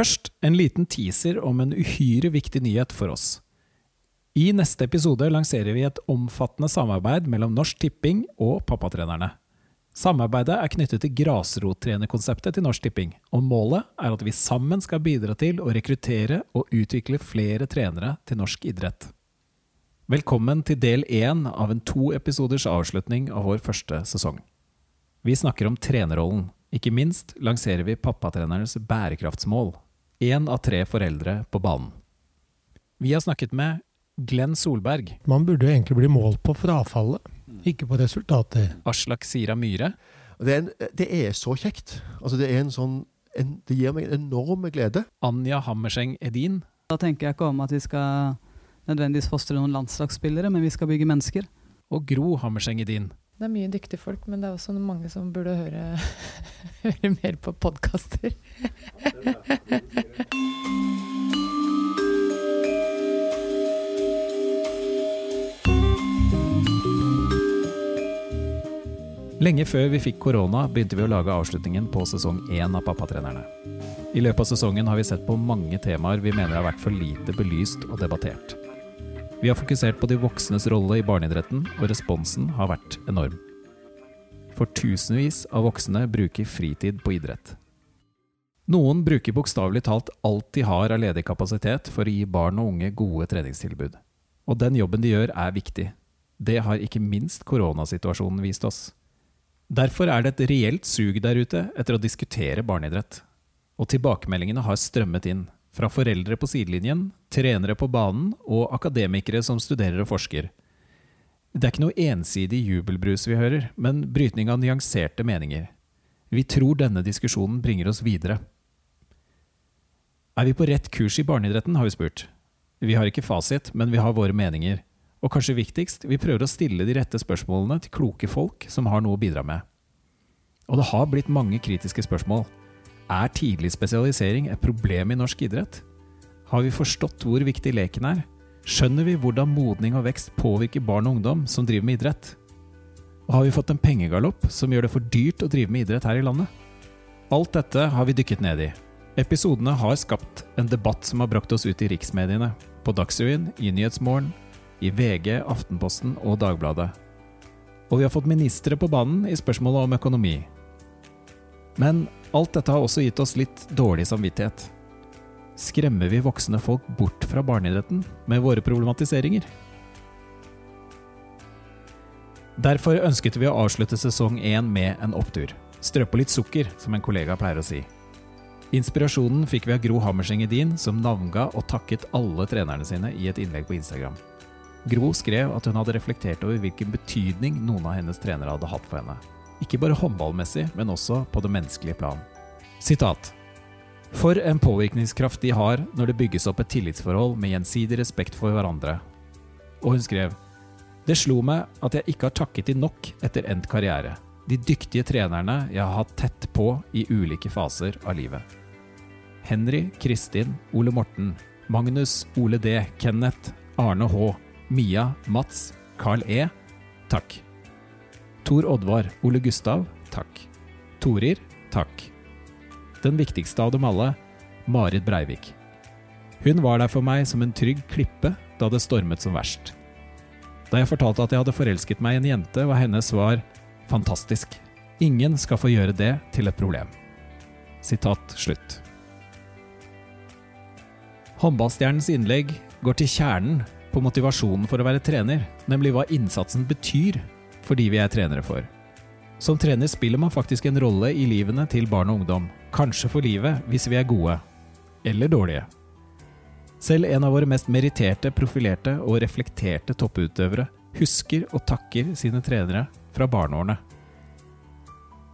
Først en liten teaser om en uhyre viktig nyhet for oss. I neste episode lanserer vi et omfattende samarbeid mellom Norsk Tipping og pappatrenerne. Samarbeidet er knyttet til grasrottrenerkonseptet til Norsk Tipping, og målet er at vi sammen skal bidra til å rekruttere og utvikle flere trenere til norsk idrett. Velkommen til del én av en to episoders avslutning av vår første sesong. Vi snakker om trenerrollen. Ikke minst lanserer vi pappatrenernes bærekraftsmål. Én av tre foreldre på banen. Vi har snakket med Glenn Solberg, Man burde jo egentlig bli målt på frafallet, ikke på resultater. Aslak Sira Myhre, Det er, en, det er så kjekt. Altså det, er en sånn, en, det gir meg en enorm glede. Anja Hammerseng Edin, Da tenker jeg ikke om at vi skal nødvendigvis fostre noen landslagsspillere, men vi skal bygge mennesker. og Gro Hammerseng Edin. Det er mye dyktige folk, men det er også mange som burde høre, høre mer på podkaster. Lenge før vi fikk korona, begynte vi å lage avslutningen på sesong én av Pappatrenerne. I løpet av sesongen har vi sett på mange temaer vi mener har vært for lite belyst og debattert. Vi har fokusert på de voksnes rolle i barneidretten, og responsen har vært enorm. For tusenvis av voksne bruker fritid på idrett. Noen bruker bokstavelig talt alt de har av ledig kapasitet for å gi barn og unge gode treningstilbud. Og den jobben de gjør, er viktig. Det har ikke minst koronasituasjonen vist oss. Derfor er det et reelt sug der ute etter å diskutere barneidrett. Og tilbakemeldingene har strømmet inn. Fra foreldre på sidelinjen, trenere på banen og akademikere som studerer og forsker. Det er ikke noe ensidig jubelbrus vi hører, men brytning av nyanserte meninger. Vi tror denne diskusjonen bringer oss videre. Er vi på rett kurs i barneidretten, har vi spurt. Vi har ikke fasit, men vi har våre meninger. Og kanskje viktigst, vi prøver å stille de rette spørsmålene til kloke folk som har noe å bidra med. Og det har blitt mange kritiske spørsmål. Er tidlig spesialisering et problem i norsk idrett? Har vi forstått hvor viktig leken er? Skjønner vi hvordan modning og vekst påvirker barn og ungdom som driver med idrett? Og har vi fått en pengegalopp som gjør det for dyrt å drive med idrett her i landet? Alt dette har vi dykket ned i. Episodene har skapt en debatt som har brakt oss ut i riksmediene. På Dagsrevyen, i Nyhetsmorgen, i VG, Aftenposten og Dagbladet. Og vi har fått ministre på banen i spørsmålet om økonomi. Men alt dette har også gitt oss litt dårlig samvittighet. Skremmer vi voksne folk bort fra barneidretten med våre problematiseringer? Derfor ønsket vi å avslutte sesong én med en opptur. Strø på litt sukker, som en kollega pleier å si. Inspirasjonen fikk vi av Gro Hammerseng Edin, som navnga og takket alle trenerne sine i et innlegg på Instagram. Gro skrev at hun hadde reflektert over hvilken betydning noen av hennes trenere hadde hatt for henne. Ikke bare håndballmessig, men også på det menneskelige plan. Sitat. For en påvirkningskraft de har når det bygges opp et tillitsforhold med gjensidig respekt for hverandre. Og hun skrev Det slo meg at jeg ikke har takket de nok etter endt karriere. De dyktige trenerne jeg har hatt tett på i ulike faser av livet. Henry, Kristin, Ole Morten, Magnus, Ole D, Kenneth, Arne H, Mia, Mats, Carl E. Takk. Tor Oddvar, Ole Gustav, takk. Torir, takk. Den viktigste av dem alle, Marit Breivik. Hun var der for meg som en trygg klippe da det stormet som verst. Da jeg fortalte at jeg hadde forelsket meg i en jente, var hennes svar fantastisk. Ingen skal få gjøre det til et problem. Sitat slutt. Håndballstjernens innlegg går til kjernen på motivasjonen for å være trener, nemlig hva innsatsen betyr for de vi er trenere for. Som trener spiller man faktisk en rolle i livene til barn og ungdom, kanskje for livet hvis vi er gode, eller dårlige. Selv en av våre mest meritterte, profilerte og reflekterte topputøvere husker og takker sine trenere fra barneårene.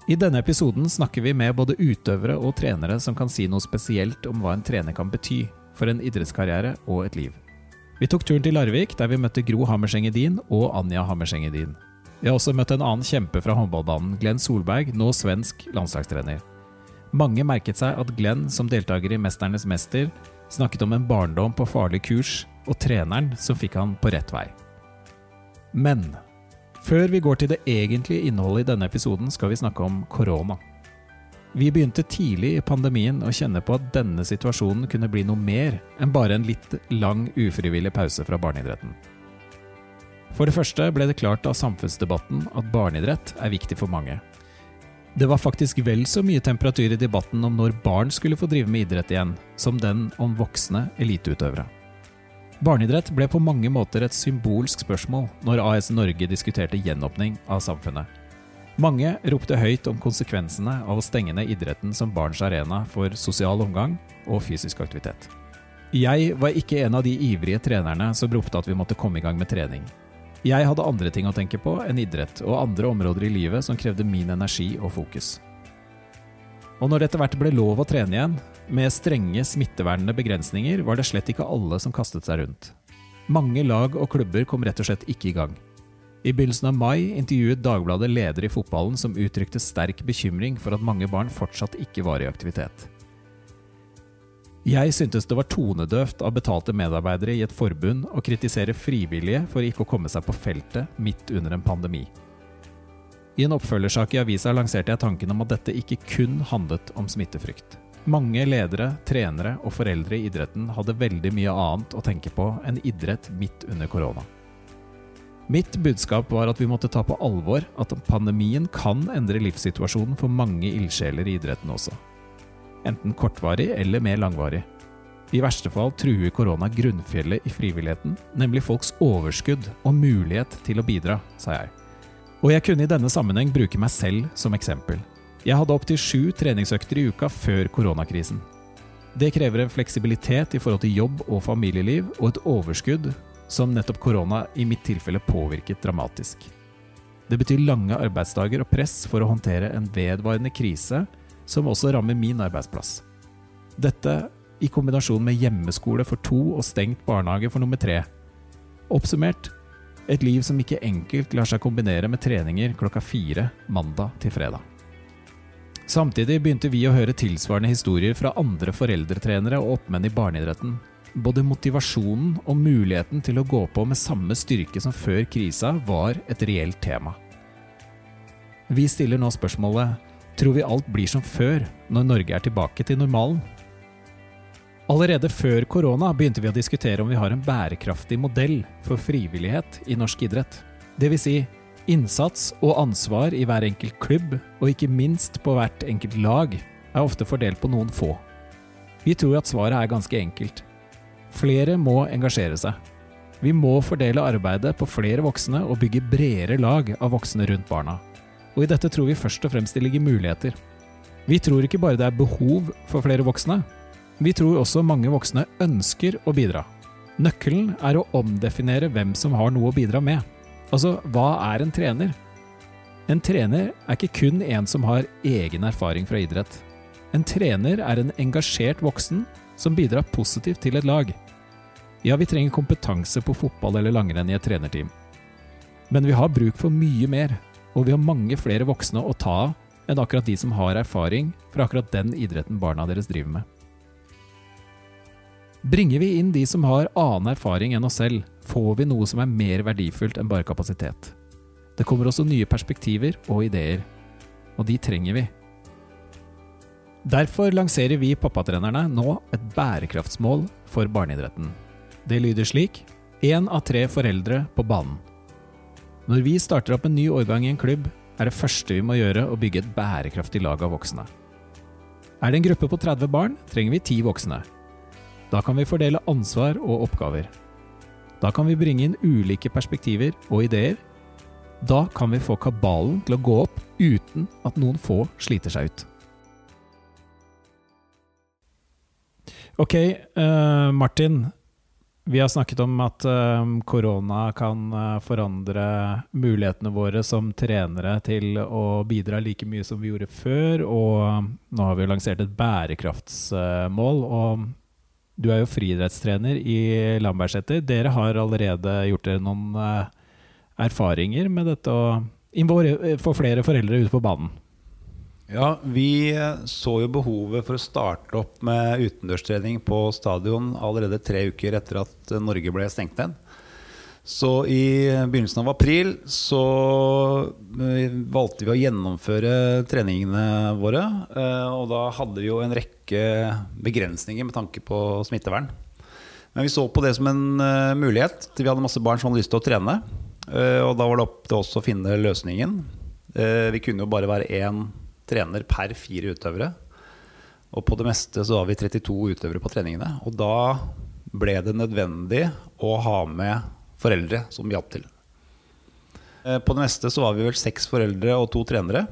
I denne episoden snakker vi med både utøvere og trenere som kan si noe spesielt om hva en trener kan bety for en idrettskarriere og et liv. Vi tok turen til Larvik, der vi møtte Gro Hammerseng Edin og Anja Hammerseng Edin. Vi har også møtt en annen kjempe fra håndballbanen, Glenn Solberg, nå svensk landslagstrener. Mange merket seg at Glenn, som deltaker i Mesternes mester, snakket om en barndom på farlig kurs, og treneren som fikk han på rett vei. Men før vi går til det egentlige innholdet i denne episoden, skal vi snakke om korona. Vi begynte tidlig i pandemien å kjenne på at denne situasjonen kunne bli noe mer enn bare en litt lang ufrivillig pause fra barneidretten. For det første ble det klart av samfunnsdebatten at barneidrett er viktig for mange. Det var faktisk vel så mye temperatur i debatten om når barn skulle få drive med idrett igjen, som den om voksne eliteutøvere. Barneidrett ble på mange måter et symbolsk spørsmål når AS Norge diskuterte gjenåpning av samfunnet. Mange ropte høyt om konsekvensene av å stenge ned idretten som barns arena for sosial omgang og fysisk aktivitet. Jeg var ikke en av de ivrige trenerne som ropte at vi måtte komme i gang med trening. Jeg hadde andre ting å tenke på enn idrett og andre områder i livet som krevde min energi og fokus. Og når det etter hvert ble lov å trene igjen, med strenge smittevernende begrensninger, var det slett ikke alle som kastet seg rundt. Mange lag og klubber kom rett og slett ikke i gang. I begynnelsen av mai intervjuet Dagbladet leder i fotballen som uttrykte sterk bekymring for at mange barn fortsatt ikke var i aktivitet. Jeg syntes det var tonedøvt av betalte medarbeidere i et forbund å kritisere frivillige for ikke å komme seg på feltet midt under en pandemi. I en oppfølgersak i avisa lanserte jeg tanken om at dette ikke kun handlet om smittefrykt. Mange ledere, trenere og foreldre i idretten hadde veldig mye annet å tenke på enn idrett midt under korona. Mitt budskap var at vi måtte ta på alvor at pandemien kan endre livssituasjonen for mange ildsjeler i idretten også. Enten kortvarig eller mer langvarig. I verste fall truer korona grunnfjellet i frivilligheten, nemlig folks overskudd og mulighet til å bidra, sa jeg. Og jeg kunne i denne sammenheng bruke meg selv som eksempel. Jeg hadde opptil sju treningsøkter i uka før koronakrisen. Det krever en fleksibilitet i forhold til jobb og familieliv, og et overskudd som nettopp korona i mitt tilfelle påvirket dramatisk. Det betyr lange arbeidsdager og press for å håndtere en vedvarende krise som også rammer min arbeidsplass. Dette i kombinasjon med hjemmeskole for to og stengt barnehage for nummer tre. Oppsummert et liv som ikke enkelt lar seg kombinere med treninger klokka fire mandag til fredag. Samtidig begynte vi å høre tilsvarende historier fra andre foreldretrenere og oppmenn i barneidretten både motivasjonen og muligheten til å gå på med samme styrke som før krisa var et reelt tema. Vi stiller nå spørsmålet tror vi alt blir som før når Norge er tilbake til normalen. Allerede før korona begynte vi å diskutere om vi har en bærekraftig modell for frivillighet i norsk idrett. Dvs. Si, innsats og ansvar i hver enkelt klubb, og ikke minst på hvert enkelt lag, er ofte fordelt på noen få. Vi tror at svaret er ganske enkelt. Flere må engasjere seg. Vi må fordele arbeidet på flere voksne og bygge bredere lag av voksne rundt barna. Og i dette tror vi først og fremst det ligger muligheter. Vi tror ikke bare det er behov for flere voksne. Vi tror også mange voksne ønsker å bidra. Nøkkelen er å omdefinere hvem som har noe å bidra med. Altså, hva er en trener? En trener er ikke kun en som har egen erfaring fra idrett. En trener er en engasjert voksen som bidrar positivt til et lag. Ja, vi trenger kompetanse på fotball eller langrenn i et trenerteam. Men vi har bruk for mye mer, og vi har mange flere voksne å ta av enn akkurat de som har erfaring fra akkurat den idretten barna deres driver med. Bringer vi inn de som har annen erfaring enn oss selv, får vi noe som er mer verdifullt enn bare kapasitet. Det kommer også nye perspektiver og ideer, og de trenger vi. Derfor lanserer vi pappatrenerne nå et bærekraftsmål for barneidretten. Det lyder slik én av tre foreldre på banen. Når vi starter opp en ny årgang i en klubb, er det første vi må gjøre å bygge et bærekraftig lag av voksne. Er det en gruppe på 30 barn, trenger vi 10 voksne. Da kan vi fordele ansvar og oppgaver. Da kan vi bringe inn ulike perspektiver og ideer. Da kan vi få kabalen til å gå opp uten at noen få sliter seg ut. Ok, uh, Martin. Vi har snakket om at um, korona kan uh, forandre mulighetene våre som trenere til å bidra like mye som vi gjorde før. Og um, nå har vi lansert et bærekraftsmål. Og du er jo friidrettstrener i Lambertseter. Dere har allerede gjort dere noen uh, erfaringer med dette å få flere foreldre ut på banen. Ja, Vi så jo behovet for å starte opp med utendørstrening på stadion allerede tre uker etter at Norge ble stengt ned. Så i begynnelsen av april så eh, valgte vi å gjennomføre treningene våre. eh, Og da hadde vi jo en rekke begrensninger med tanke på smittevern. Men vi så på det som en eh, mulighet. Vi hadde masse barn som hadde lyst til å trene. eh, Og da var det opp til oss å finne løsningen. Eh, Vi kunne jo bare være én trener per fire utøvere. Og på det meste så var vi 32 utøvere på treningene. Og da ble det nødvendig å ha med foreldre som hjalp til. Eh, På det meste så var vi vel seks foreldre og to trenere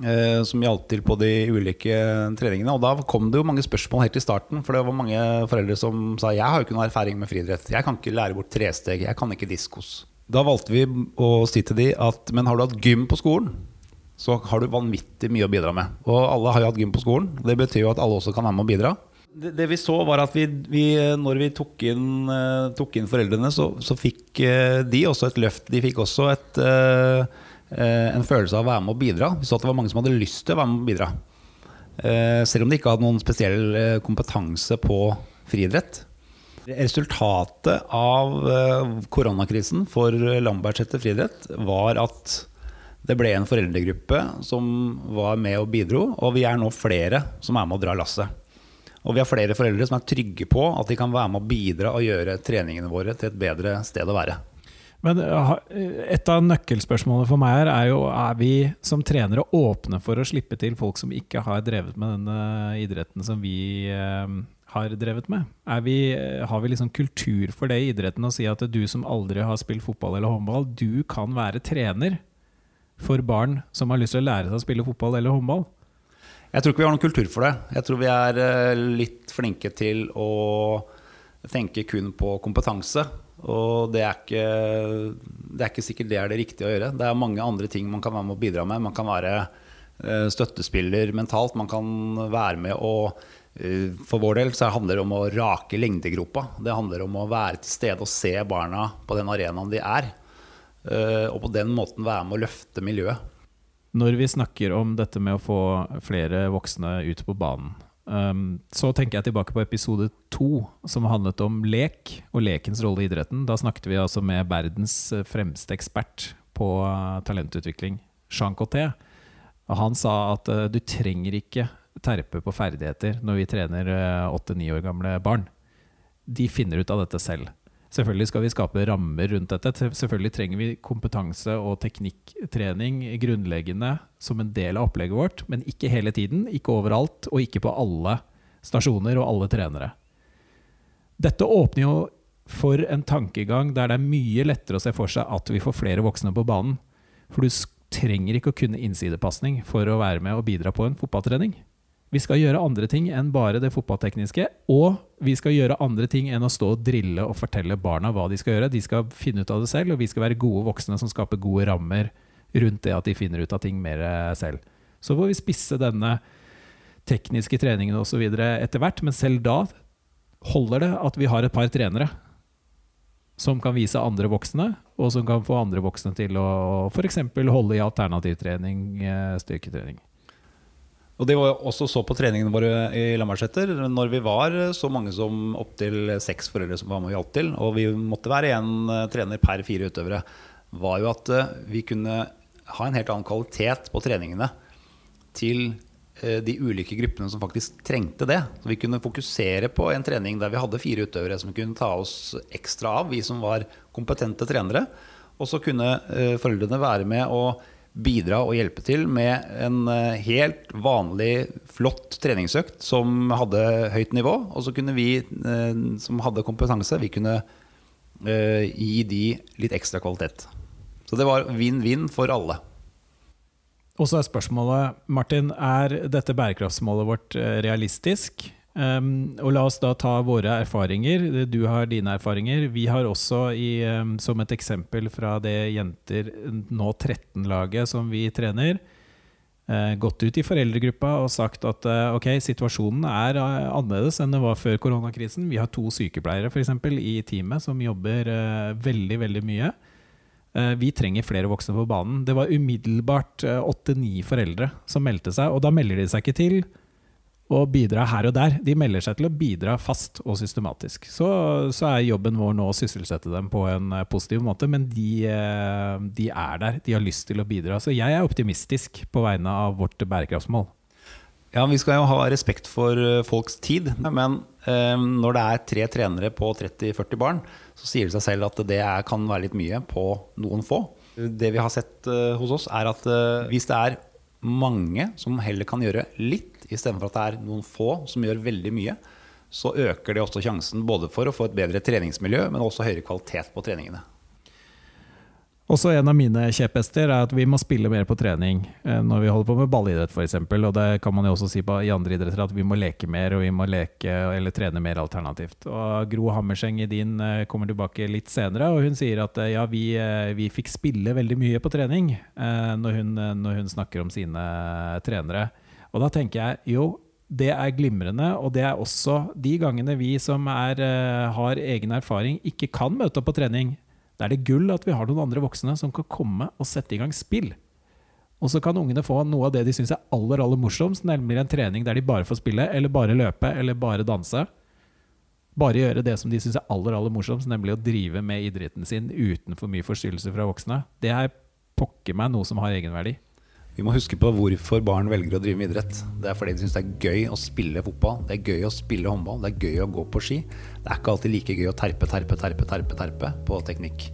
eh, som hjalp til på de ulike treningene. Og da kom det jo mange spørsmål helt i starten, for det var mange foreldre som sa jeg har jo ikke noe erfaring med friidrett, jeg kan ikke lære bort tresteg, jeg kan ikke diskos. Da valgte vi å si til de at men har du hatt gym på skolen, så har du vanvittig mye å bidra med. Og alle har jo hatt gym på skolen. Det betyr jo at alle også kan være med å bidra. Det, det vi så, var at vi, vi når vi tok inn, eh, tok inn foreldrene, så, så fikk eh, de også et løft. De fikk også et, eh, en følelse av å være med å bidra. Vi så at det var mange som hadde lyst til å være med å bidra. Selv om de ikke hadde noen spesiell kompetanse på friidrett. Resultatet av koronakrisen for Lambertseter friidrett var at det ble en foreldregruppe som var med og bidro, og vi er nå flere som er med å dra lasset. Og vi har flere foreldre som er trygge på at de kan være med å bidra og gjøre treningene våre til et bedre sted å være. Men uh, et av nøkkelspørsmålene for meg her er jo er vi som trenere åpne for å slippe til folk som ikke har drevet med denne idretten som vi eh, har drevet med? Vi, eh, har vi liksom kultur for det i idretten å si at du som aldri har spilt fotball eller håndball, du kan være trener for barn som har lyst til å lære seg å spille fotball eller håndball? Jeg tror ikke vi har noen kultur for det. Jeg tror vi er eh, litt flinke til å tenke kun på kompetanse. Og det er, ikke, det er ikke sikkert det er det riktige å gjøre. Det er mange andre ting man kan være med å bidra med. Man kan være eh, støttespiller mentalt. Man kan være med å eh, For vår del så handler det om å rake lengdegropa. Det handler om å være til stede og se barna på den arenaen de er. Eh, Og på den måten være med å løfte miljøet. Når vi snakker om dette med å få flere voksne ut på banen, um, så tenker jeg tilbake på episode to, som handlet om lek og lekens rolle i idretten. Da snakket vi altså med verdens fremste ekspert på uh, talentutvikling, Jean Coté. Han sa at uh, du trenger ikke terpe på ferdigheter når vi trener åtte-ni år gamle barn. De finner ut av dette selv. Selvfølgelig skal vi skape rammer rundt dette. Selvfølgelig trenger vi kompetanse og teknikktrening grunnleggende som en del av opplegget vårt, men ikke hele tiden, ikke overalt, og ikke på alle stasjoner og alle trenere. Dette åpner jo for en tankegang der det er mye lettere å se for seg at vi får flere voksne på banen. For du trenger ikke å kunne innsidepasning for å være med og bidra på en fotballtrening. Vi skal gjøre andre ting enn bare det fotballtekniske. Og vi skal gjøre andre ting enn å stå og drille og fortelle barna hva de skal gjøre. De skal finne ut av det selv, og vi skal være gode voksne som skaper gode rammer rundt det at de finner ut av ting mer selv. Så får vi spisse denne tekniske treningen osv. etter hvert, men selv da holder det at vi har et par trenere som kan vise andre voksne, og som kan få andre voksne til å f.eks. holde i alternativtrening, styrketrening. Og Det var også så på treningene våre i Lambertseter. Når vi var så mange som opptil seks foreldre som var med og hjalp til, og vi måtte være én trener per fire utøvere, var jo at vi kunne ha en helt annen kvalitet på treningene til de ulike gruppene som faktisk trengte det. Så vi kunne fokusere på en trening der vi hadde fire utøvere som kunne ta oss ekstra av, vi som var kompetente trenere. Og så kunne foreldrene være med og bidra og hjelpe til med en helt vanlig, flott treningsøkt som hadde høyt nivå. Og så kunne vi som hadde kompetanse, vi kunne gi de litt ekstra kvalitet. Så det var vinn-vinn for alle. Og så er spørsmålet, Martin, er dette bærekraftsmålet vårt realistisk? Um, og la oss da ta våre erfaringer. Du har dine erfaringer. Vi har også, i, um, som et eksempel fra det jenter nå 13-laget som vi trener, uh, gått ut i foreldregruppa og sagt at uh, ok, situasjonen er uh, annerledes enn det var før koronakrisen. Vi har to sykepleiere for eksempel, i teamet som jobber veldig, veldig mye. Vi trenger flere voksne på banen. Det var umiddelbart åtte-ni foreldre som meldte seg, og da melder de seg ikke til å bidra her og der. De melder seg til å bidra fast og systematisk. Så, så er jobben vår nå å sysselsette dem på en eh, positiv måte, men de, eh, de er der. De har lyst til å bidra. Så jeg er optimistisk på vegne av vårt bærekraftsmål. Ja, Vi skal jo ha respekt for eh, folks tid, men eh, når det er tre trenere på 30-40 barn, så sier det seg selv at det er, kan være litt mye på noen få. Det vi har sett eh, hos oss, er at eh, hvis det er mange som heller kan gjøre litt, istedenfor at det er noen få som gjør veldig mye, så øker det også sjansen både for å få et bedre treningsmiljø, men også høyere kvalitet på treningene. Også en av mine kjepphester er at vi må spille mer på trening eh, når vi holder på med ballidrett f.eks. Og det kan man jo også si på, i andre idretter at vi må leke mer og vi må leke eller trene mer alternativt. Og Gro Hammerseng i din kommer tilbake litt senere, og hun sier at eh, ja, vi, vi fikk spille veldig mye på trening når hun, når hun snakker om sine trenere. Og da tenker jeg jo, det er glimrende, og det er også de gangene vi som er, har egen erfaring, ikke kan møte opp på trening da er det gull at vi har noen andre voksne som kan komme og sette i gang spill. Og så kan ungene få noe av det de syns er aller aller morsomst, nemlig en trening der de bare får spille, eller bare løpe, eller bare danse. Bare gjøre det som de syns er aller aller morsomst, nemlig å drive med idretten sin uten for mye forstyrrelse fra voksne. Det er pokker meg noe som har egenverdi. Vi må huske på hvorfor barn velger å drive med idrett. Det er fordi de syns det er gøy å spille fotball, det er gøy å spille håndball, det er gøy å gå på ski. Det er ikke alltid like gøy å terpe, terpe, terpe, terpe, terpe på teknikk.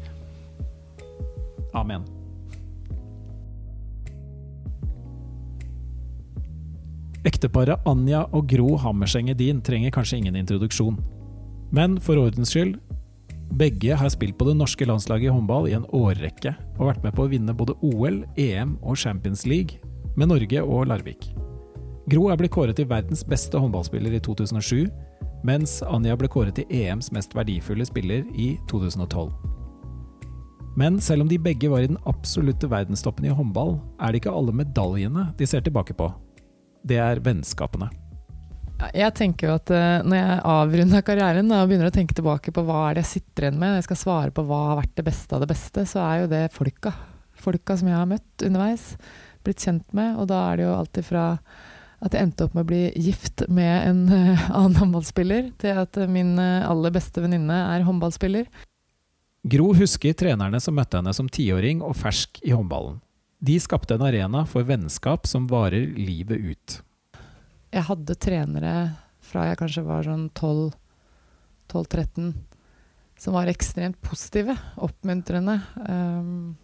Amen. Ekteparet Anja og Gro Hammerseng Edin trenger kanskje ingen introduksjon. Men for ordens skyld, begge har spilt på det norske landslaget i håndball i en årrekke, og vært med på å vinne både OL, EM og Champions League med Norge og Larvik. Gro er blitt kåret til verdens beste håndballspiller i 2007, mens Anja ble kåret til EMs mest verdifulle spiller i 2012. Men selv om de begge var i den absolutte verdenstoppen i håndball, er det ikke alle medaljene de ser tilbake på. Det er vennskapene. Jeg tenker jo at uh, Når jeg avrunder karrieren og begynner å tenke tilbake på hva er det jeg sitter igjen med, når jeg skal svare på hva har vært det beste av det beste, så er jo det folka. Folka som jeg har møtt underveis, blitt kjent med. Og da er det jo alltid fra at jeg endte opp med å bli gift med en annen håndballspiller, til at min aller beste venninne er håndballspiller. Gro husker trenerne som møtte henne som tiåring og fersk i håndballen. De skapte en arena for vennskap som varer livet ut jeg hadde trenere fra jeg kanskje var sånn 12-13, som var ekstremt positive, oppmuntrende. Um,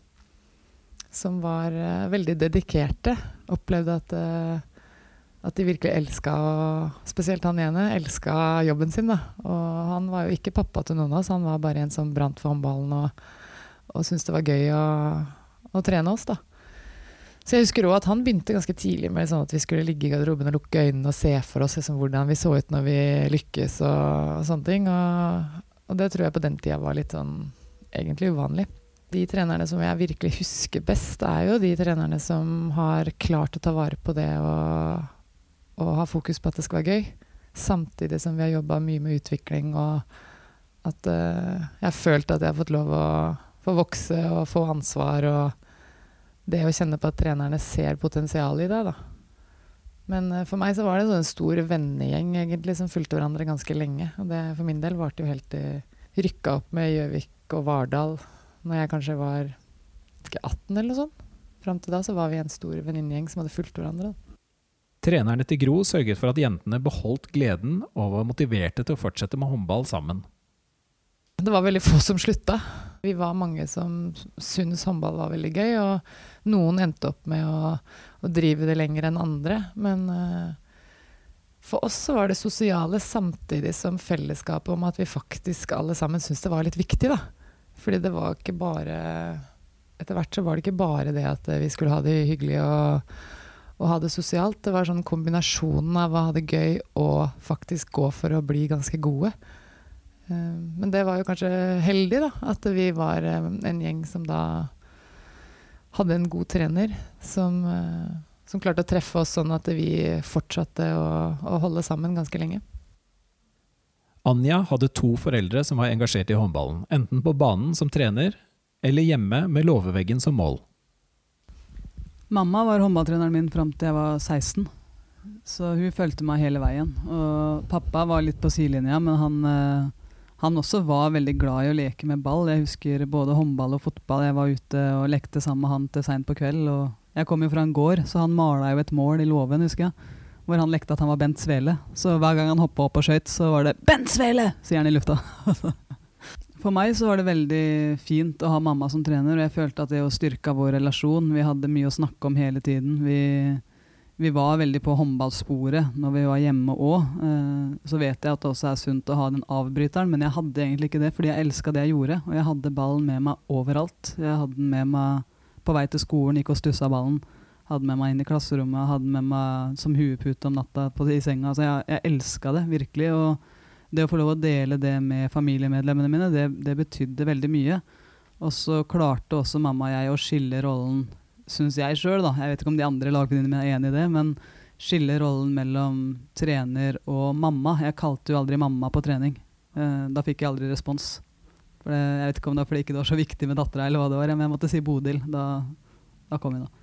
som var uh, veldig dedikerte. Opplevde at, uh, at de virkelig elska, spesielt han ene, elska jobben sin. Da. Og han var jo ikke pappa til noen av oss, han var bare en som brant for håndballen og, og syntes det var gøy å, å trene oss. da. Så jeg husker også at han begynte ganske tidlig med sånn at vi skulle ligge i garderoben og lukke øynene og se for oss liksom, hvordan vi så ut når vi lykkes og, og sånne ting. Og, og, det tror jeg på den tida var litt sånn egentlig uvanlig. De trenerne som jeg virkelig husker best, er jo de trenerne som har klart å ta vare på det og, og ha fokus på at det skal være gøy. Samtidig som vi har jobba mye med utvikling og at uh, jeg har følt at jeg har fått lov å få vokse og få ansvar. og det å kjenne på at trenerne ser potensial i det. da. Men uh, for meg så var det en sånn stor vennegjeng egentlig som fulgte hverandre ganske lenge. Og det for min del varte jo helt til rykka opp med Gjøvik og Vardal når jeg kanskje var ikke 18 eller noe sånt. Fram til da så var vi en stor venninnegjeng som hadde fulgt hverandre. Da. Trenerne til Gro sørget for at jentene beholdt gleden og var motiverte til å fortsette med håndball sammen. Det var veldig få som slutta. Vi var mange som syntes håndball var veldig gøy, og noen endte opp med å, å drive det lenger enn andre. Men uh, for oss så var det sosiale samtidig som fellesskapet om at vi faktisk alle sammen syntes det var litt viktig, da. Fordi det var ikke bare Etter hvert så var det ikke bare det at vi skulle ha det hyggelig og, og ha det sosialt. Det var sånn kombinasjonen av å ha det gøy og faktisk gå for å bli ganske gode. Eh, men det var jo kanskje heldig, da. At vi var eh, en gjeng som da hadde en god trener som, eh, som klarte å treffe oss sånn at vi fortsatte å, å, holde sammen ganske lenge. Anja hadde to foreldre som var engasjert i håndballen. Enten på banen som trener, eller hjemme med låveveggen som mål. Mamma var håndballtreneren min fram til jeg var 16. Så hun fulgte meg hele veien. Og pappa var litt på sidelinja, men han, han også var veldig glad i å leke med ball. Jeg husker både håndball og fotball. Jeg var ute og lekte sammen med han til seint på kveld. Og jeg kom jo fra en gård, så han mala jo et mål i låven, husker jeg. Hvor han lekte at han var Bent Svele. Så hver gang han hoppa opp og skøyt, så var det 'Bent Svele!' sier han i lufta. For meg så var det veldig fint å ha mamma som trener, og jeg følte at det jo styrka vår relasjon. Vi hadde mye å snakke om hele tiden. Vi, vi var veldig på håndballsporet når vi var hjemme òg. Eh, så vet jeg at det også er sunt å ha den avbryteren, men jeg hadde egentlig ikke det, fordi jeg elska det jeg gjorde. Og jeg hadde ballen med meg overalt. Jeg hadde den med meg på vei til skolen, gikk og stussa ballen. Hadde med meg inn i klasserommet, hadde med meg som huepute om natta på, i senga. Så jeg, jeg elska det virkelig. Og det å få lov å dele det med familiemedlemmene mine, det, det betydde veldig mye. Og så klarte også mamma og jeg å skille rollen, syns jeg sjøl, da. Jeg vet ikke om de andre lagvenninnene mine er enig i det, men skille rollen mellom trener og mamma. Jeg kalte jo aldri mamma på trening. Eh, da fikk jeg aldri respons. Det, jeg vet ikke om det var fordi ikke det var så viktig med dattera, eller hva det var, men jeg måtte si Bodil. Da, da kom hun, da.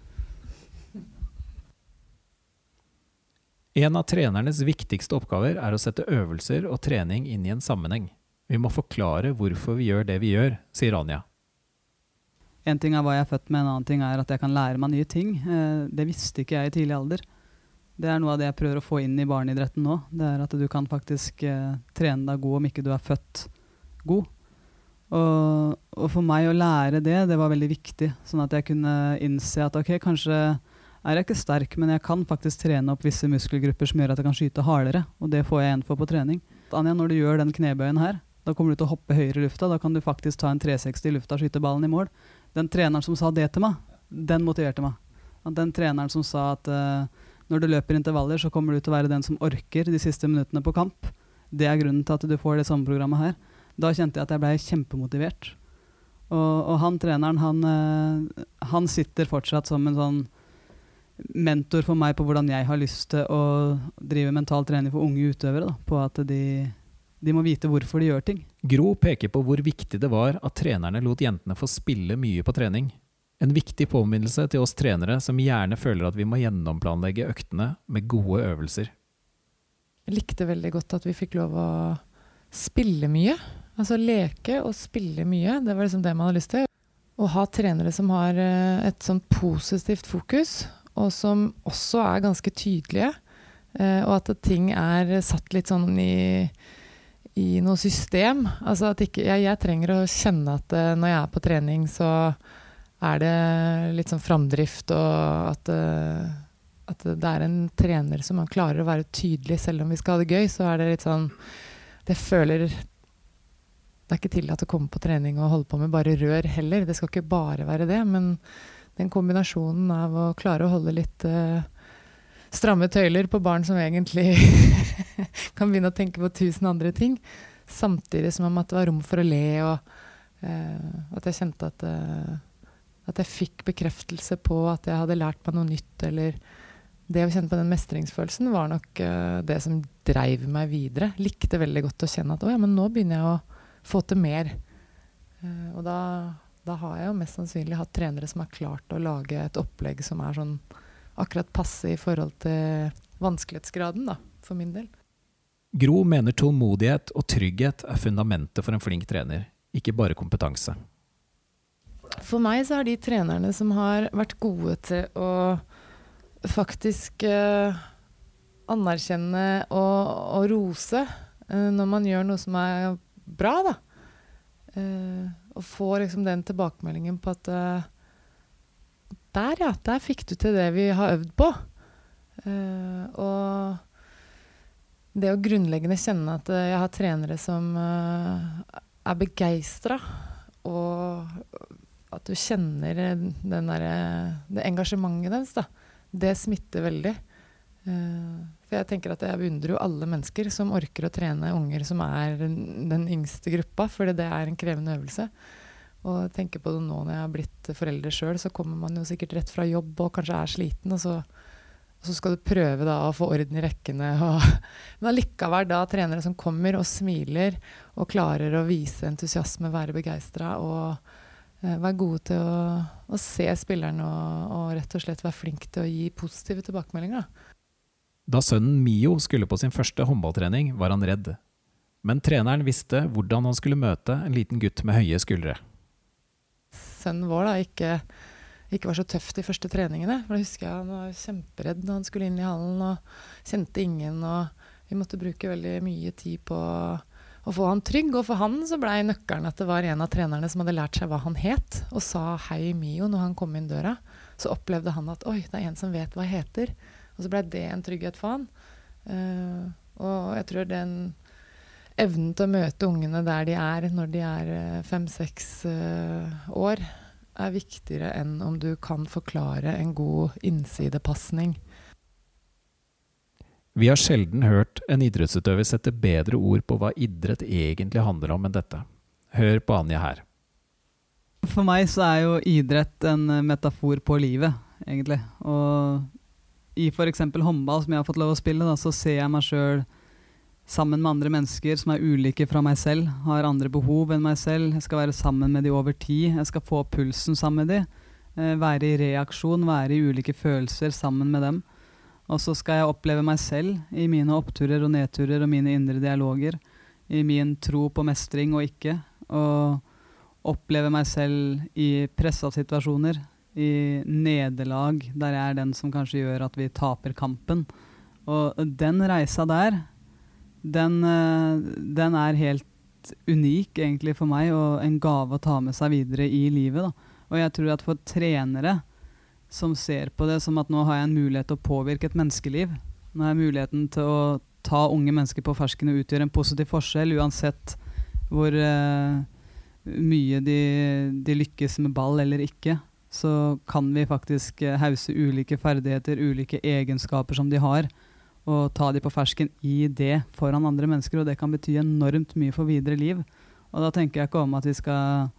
En av trenernes viktigste oppgaver er å sette øvelser og trening inn i en sammenheng. Vi må forklare hvorfor vi gjør det vi gjør, sier Anja. En ting er hva jeg er født med, en annen ting er at jeg kan lære meg nye ting. Eh, det visste ikke jeg i tidlig alder. Det er noe av det jeg prøver å få inn i barneidretten nå. Det er at du kan faktisk eh, trene deg god om ikke du er født god. Og, og, for meg å lære det, det var veldig viktig. Sånn at jeg kunne innse at ok, kanskje er jeg ikke sterk, men jeg kan faktisk trene opp visse muskelgrupper som gjør at jeg kan skyte hardere. Og det får jeg igjen for på trening. Anja, når du gjør den knebøyen her, da kommer du til å hoppe høyere i lufta. Da kan du faktisk ta en 360 i lufta og skyte ballen i mål. Den treneren som sa det til meg, den motiverte meg. Den treneren som sa at uh, når du løper intervaller, så kommer du til å være den som orker de siste minuttene på kamp. Det er grunnen til at du får det samme programmet her. Da kjente jeg at jeg ble kjempemotivert. Og, og, han treneren, han, uh, han sitter fortsatt som en sånn mentor for meg på hvordan jeg har lyst til å drive mental trening for unge utøvere. Da, på at de, de, må vite hvorfor de gjør ting. Gro peker på hvor viktig det var at trenerne lot jentene få spille mye på trening. En viktig påminnelse til oss trenere som gjerne føler at vi må gjennomplanlegge øktene med gode øvelser. Jeg likte veldig godt at vi fikk lov å spille mye. Altså leke og spille mye. Det var liksom det man hadde lyst til. Å ha trenere som har eh, et sånn positivt fokus, og som også er ganske tydelige. Eh, og at ting er satt litt sånn i, i noe system. Altså ikke jeg, jeg, trenger å kjenne at uh, når jeg er på trening, så er det litt sånn framdrift, og at, uh, at det er en trener som klarer å være tydelig selv om vi skal ha det gøy. Så er det litt sånn Det føler Det er ikke tillatt å komme på trening og holde på med bare rør heller. Det skal ikke bare være det. men den kombinasjonen av å klare å holde litt uh, stramme tøyler på barn som egentlig kan begynne å tenke på tusen andre ting, samtidig som om at det var rom for å le, og uh, at jeg kjente at, uh, at jeg fikk bekreftelse på at jeg hadde lært meg noe nytt, eller det å kjenne på den mestringsfølelsen var nok det som dreiv meg videre. Likte veldig godt å kjenne at å ja, men nå begynner jeg å få til mer. og da da har jeg jo mest sannsynlig hatt trenere som har klart å lage et opplegg som er sånn akkurat passe i forhold til vanskelighetsgraden, da, for min del. Gro mener tålmodighet og trygghet er fundamentet for en flink trener, ikke bare kompetanse. For meg så er de trenerne som har vært gode til å faktisk eh, anerkjenne og, og rose eh, når man gjør noe som er bra, da. Eh, og få liksom den tilbakemeldingen på at uh, Der, ja. Der fikk du til det vi har øvd på. Uh, og det å grunnleggende kjenne at uh, jeg har trenere som er begeistra, og at du kjenner der, det engasjementet deres, da, det smitter veldig. Uh, for jeg tenker at jeg beundrer jo alle mennesker som orker å trene unger som er den yngste gruppa, for det er en krevende øvelse. Og tenker på det nå når jeg har blitt forelder sjøl, så kommer man jo sikkert rett fra jobb og kanskje er sliten, og så, og så skal du prøve da å få orden i rekkene. Og, men allikevel da trenere som kommer og smiler og klarer å vise entusiasme, være begeistra og eh, være gode til å, å se spilleren og, og, rett og slett være flink til å gi positive tilbakemeldinger. Da sønnen Mio skulle på sin første håndballtrening, var han redd. Men treneren visste hvordan han skulle møte en liten gutt med høye skuldre. Sønnen vår da ikke, ikke var så tøff de første treningene. For da husker jeg Han var kjemperedd når han skulle inn i hallen og kjente ingen. og Vi måtte bruke veldig mye tid på å få han trygg. Og for han så blei nøkkelen at det var en av trenerne som hadde lært seg hva han het, og sa 'hei, Mio' når han kom inn døra. Så opplevde han at 'oi, det er en som vet hva jeg heter'. Og så blei det en trygghet for han. Uh, og jeg tror den evnen til å møte ungene der de er når de er uh, fem-seks uh, år, er viktigere enn om du kan forklare en god innsidepasning. Vi har sjelden hørt en idrettsutøver sette bedre ord på hva idrett egentlig handler om enn dette. Hør på Anja her. For meg så er jo idrett en metafor på livet, egentlig. Og i f.eks. håndball, som jeg har fått lov å spille, da, så ser jeg meg sjøl sammen med andre mennesker som er ulike fra meg selv, har andre behov enn meg selv. Jeg skal være sammen med de over tid. Jeg skal få pulsen sammen med de. Eh, være i reaksjon, være i ulike følelser sammen med dem. Og så skal jeg oppleve meg selv i mine oppturer og nedturer og mine indre dialoger. I min tro på mestring og ikke. Og oppleve meg selv i pressa situasjoner, i nederlag, der jeg er den som kanskje gjør at vi taper kampen. Og den reisa der, den, eh, den er helt unik egentlig for meg, og en gave å ta med seg videre i livet. Da. Og jeg tror at for trenere som ser på det som at nå har jeg en mulighet til å påvirke et menneskeliv, nå har jeg muligheten til å ta unge mennesker på fersken og utgjøre en positiv forskjell, uansett hvor uh, mye de, de lykkes med ball eller ikke, så kan vi faktisk eh, hause ulike ferdigheter, ulike egenskaper som de har, og ta de på fersken i det foran andre mennesker. Og det kan bety enormt mye for videre liv. Og da tenker jeg ikke om at vi skal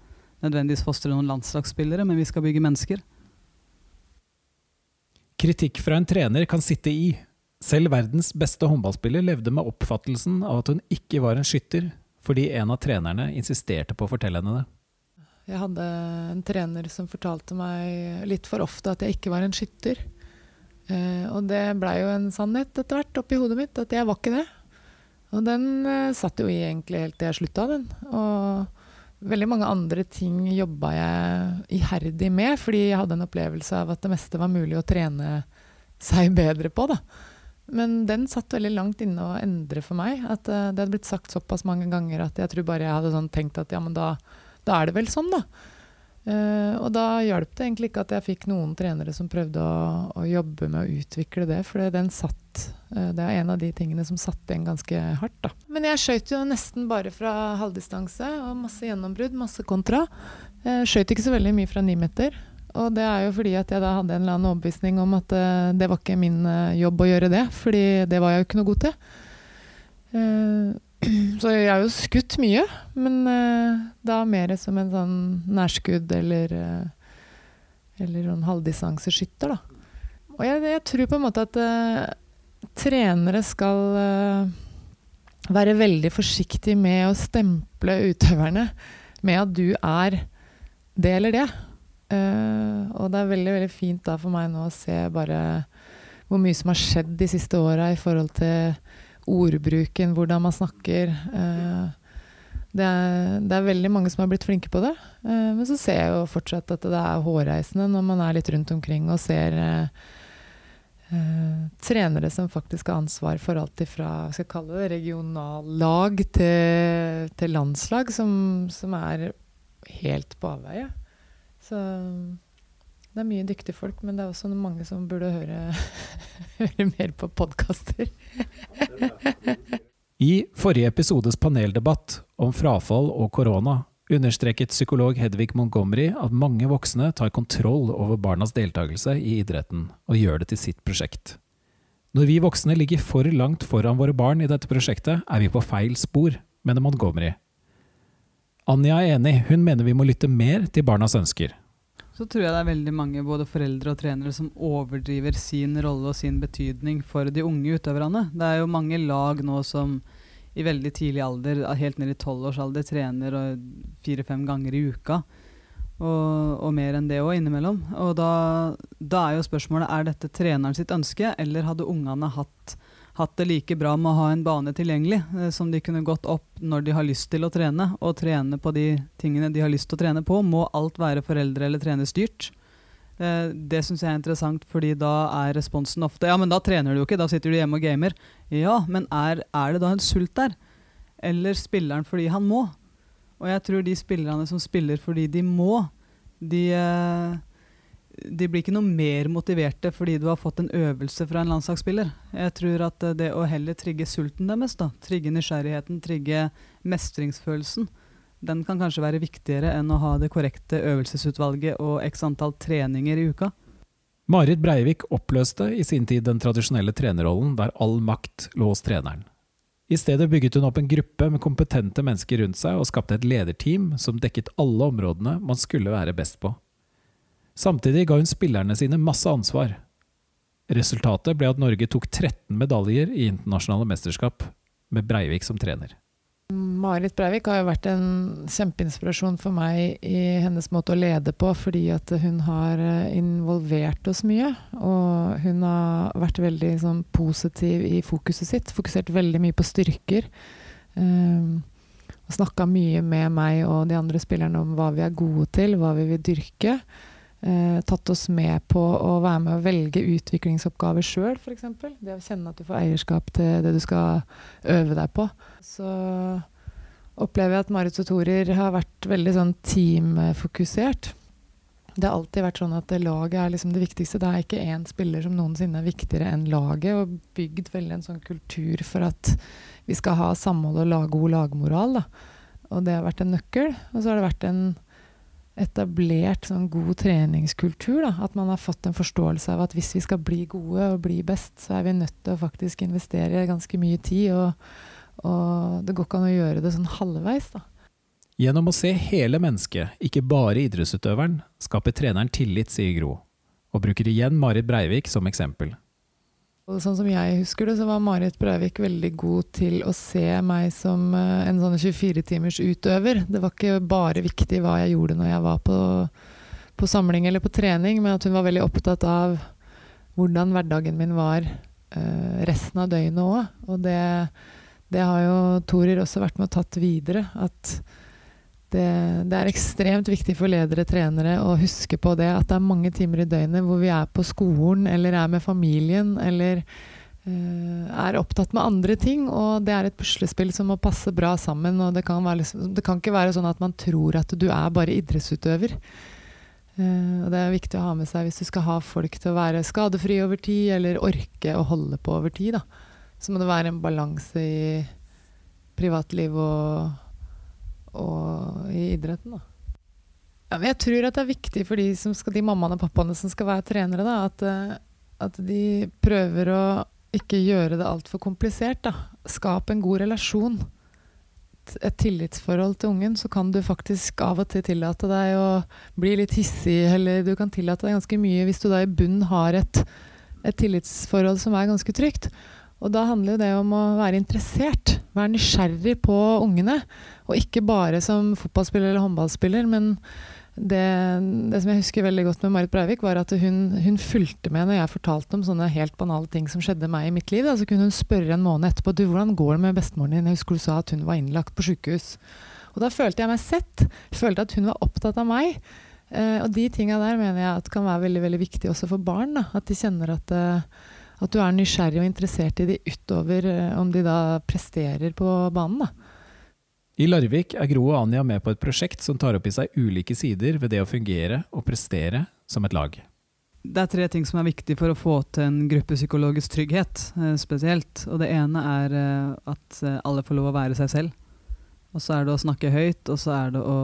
nødvendigvis fostre noen landslagsspillere, men vi skal bygge mennesker. Kritikk fra en trener kan sitte i. Selv verdens beste håndballspiller levde med oppfattelsen av at hun ikke var en skytter, fordi en av trenerne insisterte på å fortelle henne det. Jeg hadde en trener som fortalte meg litt for ofte at jeg ikke var en skytter. Eh, og det blei jo en sannhet etter hvert oppi hodet mitt, at jeg var ikke det. Og den eh, satt jo i egentlig helt til jeg slutta, den. Og veldig mange andre ting jobba jeg iherdig med, fordi jeg hadde en opplevelse av at det meste var mulig å trene seg bedre på, da. Men den satt veldig langt inne å endre for meg. At uh, det hadde blitt sagt såpass mange ganger at jeg tror bare jeg hadde sånn tenkt at ja, men da da er det vel sånn, da. Uh, og da hjalp det egentlig ikke at jeg fikk noen trenere som prøvde å, å jobbe med å utvikle det, for den satt uh, Det er en av de tingene som satte igjen ganske hardt, da. Men jeg skøyt jo nesten bare fra halvdistanse, og masse gjennombrudd, masse kontra. Jeg skøyt ikke så veldig mye fra ni meter. Og det er jo fordi at jeg da hadde en eller annen overbevisning om at uh, det var ikke min jobb å gjøre det, fordi det var jeg jo ikke noe god til. Uh, så jeg har jo skutt mye, men uh, da mer som en sånn nærskudd eller uh, Eller en halvdistanseskytter, da. Og jeg, jeg, tror på en måte at uh, trenere skal være veldig forsiktige med å stemple utøverne med at du er det eller det. og det er veldig, veldig fint da for meg nå å se bare hvor mye som har skjedd de siste åra i forhold til ordbruken, hvordan man snakker. Eh, det er, det er, veldig mange som har blitt flinke på det. Eh, men så ser jeg jo fortsatt at det er hårreisende når man er litt rundt omkring og ser Uh, trenere som faktisk har ansvar for alt fra skal jeg kalle det regionallag til, til landslag, som, som, er helt på avveie. Så det er mye dyktige folk, men det er også mange som burde høre, høre mer på podkaster. I forrige episodes paneldebatt om frafall og korona understreket psykolog Hedvig Montgomery at mange voksne tar kontroll over barnas deltakelse i idretten og gjør det til sitt prosjekt. Når vi voksne ligger for langt foran våre barn i dette prosjektet, er vi på feil spor, mener Montgomery. Anja er enig, hun mener vi må lytte mer til barnas ønsker så tror jeg det er veldig mange både foreldre og trenere som overdriver sin rolle og sin betydning for de unge utøverne. Det er jo mange lag nå som i veldig tidlig alder, helt ned i tolvårsalder, trener fire-fem ganger i uka. Og, og mer enn det òg innimellom. Og da, da er jo spørsmålet er dette treneren sitt ønske, eller hadde ungene hatt, hatt det like bra med å ha en bane tilgjengelig, eh, som de kunne gått opp når de har lyst til å trene, og trene på de tingene de har lyst til å trene på? Må alt være foreldre- eller trenerstyrt? Eh, det syns jeg er interessant, fordi da er responsen ofte Ja, men da trener du jo ikke, da sitter du hjemme og gamer. Ja, men er, er det da en sult der? Eller spiller han fordi han må? Og jeg tror de spillerne som spiller fordi de må, de, eh, de blir ikke noe mer motiverte fordi du har fått en øvelse fra en landslagsspiller. Jeg tror at eh, det å heller trigge sulten deres, da, trigge nysgjerrigheten, trigge mestringsfølelsen, den kan kanskje være viktigere enn å ha det korrekte øvelsesutvalget og x antall treninger i uka. Marit Breivik oppløste i sin tid den tradisjonelle trenerrollen der all makt lå hos treneren. I stedet bygget hun opp en gruppe med kompetente mennesker rundt seg og skapte et lederteam som dekket alle områdene man skulle være best på. Samtidig ga hun spillerne sine masse ansvar. Resultatet ble at Norge tok 13 medaljer i internasjonale mesterskap, med Breivik som trener. Marit Breivik har jo vært en kjempeinspirasjon for meg i hennes måte å lede på, fordi at hun har eh, involvert oss mye. Og hun har vært veldig sånn, positiv i fokuset sitt. Fokusert veldig mye på styrker. Um, snakka mye med meg og de andre spillerne om hva vi er gode til, hva vi vil dyrke. Uh, tatt oss med på å være med å velge utviklingsoppgaver sjøl, f.eks. Det å kjenne at du får eierskap til det du skal øve deg på. Så opplever jeg at Marit Sotorer har vært veldig sånn teamfokusert. Det har alltid vært sånn at laget er liksom det viktigste. Det er ikke én spiller som noensinne er viktigere enn laget. Og bygd veldig en sånn kultur for at vi skal ha samhold og lag god lagmoral. Da. Og det har vært en nøkkel. Og så har det vært en etablert sånn god treningskultur. Da. At man har fått en forståelse av at hvis vi skal bli gode og bli best, så er vi nødt til å faktisk investere ganske mye tid. Og, og det går ikke an å gjøre det sånn halvveis. da. Gjennom å se hele mennesket, ikke bare idrettsutøveren, skaper treneren tillit, sier Gro, og bruker igjen Marit Breivik som eksempel. Sånn som jeg husker det, så var Marit Breivik veldig god til å se meg som eh, en sånn 24-timers utøver. Det var ikke bare viktig hva jeg gjorde når jeg var på, på, samling eller på trening, men at hun var veldig opptatt av hvordan hverdagen min var uh, resten av døgnet òg. Og det, det, har jo Torir også vært med og tatt videre. At det, det, er ekstremt viktig for ledere, og trenere, å huske på det. At det er mange timer i døgnet hvor vi er på skolen, eller er med familien, eller uh, er opptatt med andre ting. Og det er et puslespill som må passe bra sammen. Og det kan, liksom, det kan ikke være sånn at man tror at du er bare idrettsutøver. Uh, og det er viktig å ha med seg hvis du skal ha folk til å være skadefrie over tid, eller orke å holde på over tid. Da. Så må det være en balanse i privatliv og og i idretten. Da. Ja, jeg tror at det er viktig for de, skal, de mammaene og pappaene som skal være trenere, da, at, eh, at, de prøver å ikke gjøre det altfor komplisert. Da. Skap en god relasjon. Et tillitsforhold til ungen, så kan du faktisk av og til tillate deg å bli litt hissig, eller du kan tillate deg ganske mye hvis du da i bunnen har et, et tillitsforhold som er ganske trygt. Og da handler det om å være interessert. Være nysgjerrig på ungene. Og ikke bare som fotballspiller eller håndballspiller, men det, det, som jeg husker veldig godt med Marit Breivik, var at hun, hun, fulgte med når jeg fortalte om sånne helt banale ting som skjedde meg i mitt liv. Da. Så kunne hun spørre en måned etterpå du, hvordan går det med bestemoren din. Jeg husker du sa at hun var innlagt på sykehus. Og da følte jeg meg sett. Følte at hun var opptatt av meg. Eh, og de tinga der mener jeg at kan være veldig veldig viktig også for barn. Da. At de kjenner at, eh, at du er nysgjerrig og interessert i de utover eh, om de da presterer på banen. da. I Larvik er Gro og Anja med på et prosjekt som tar opp i seg ulike sider ved det å fungere og prestere som et lag. Det er tre ting som er viktig for å få til en gruppepsykologisk trygghet eh, spesielt. Og det ene er eh, at alle får lov å være seg selv. Og så er det å snakke høyt, og så er det å,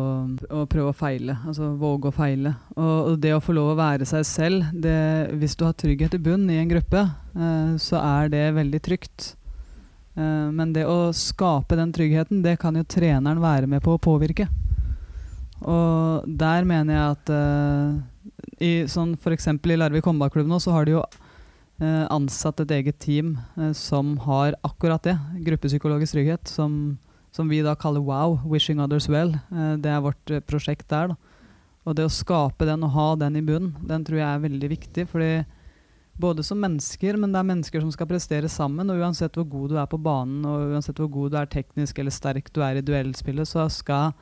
å prøve å feile. Altså våge å feile. Og, og, det å få lov å være seg selv, det, hvis du har trygghet i bunn i en gruppe, eh, så er det veldig trygt. Eh, men det å skape den tryggheten, det kan jo treneren være med på å påvirke. Og der mener jeg at eh, i sånn f.eks. i Larvik håndballklubb nå, så har de jo uh, ansatt et eget team som har akkurat det. Gruppepsykologisk trygghet. Som, som, vi da kaller WOW, Wishing Others Well. det er vårt prosjekt der. da. Og det å skape den og ha den i bunnen, den tror jeg er veldig viktig. fordi både som mennesker, men det er mennesker som skal prestere sammen. Og uansett hvor god du er på banen, og uansett hvor god du er teknisk eller sterk du er i duellspillet, så skal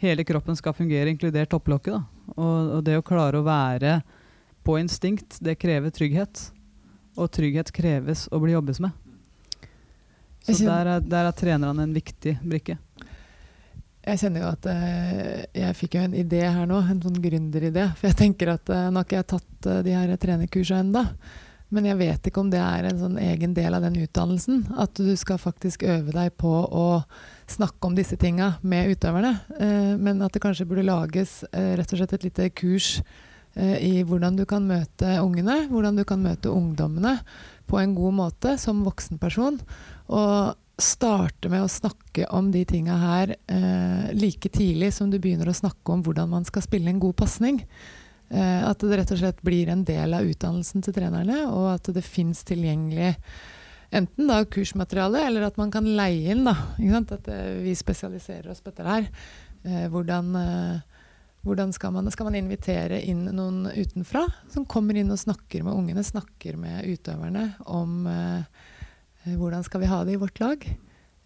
hele kroppen skal fungere, inkludert topplokket. Og, og det å klare å være på instinkt, det krever trygghet. Og trygghet kreves å bli jobbes med. Så der er, der er trenerne en viktig brikke. Jeg kjenner jo at uh, jeg fikk jo en idé her nå, en sånn gründeridé. For jeg tenker at uh, nå har ikke jeg tatt uh, de her trenerkursene ennå. Men jeg vet ikke om det er en sånn egen del av den utdannelsen. At du skal faktisk øve deg på å snakke om disse tinga med utøverne. men at det kanskje burde lages rett og slett et lite kurs i hvordan du kan møte ungene, hvordan du kan møte ungdommene på en god måte som voksenperson. Og starte med å snakke om de tinga her eh, like tidlig som du begynner å snakke om hvordan man skal spille en god pasning. Eh, at det rett og slett blir en del av utdannelsen til trenerne, og at det fins tilgjengelig enten da kursmateriale, eller at man kan leie inn. da, At eh, vi spesialiserer oss på dette her. Eh, hvordan, eh, hvordan skal, man, skal man invitere inn noen utenfra som kommer inn og snakker med ungene, snakker med utøverne om eh, hvordan skal vi ha det i vårt lag?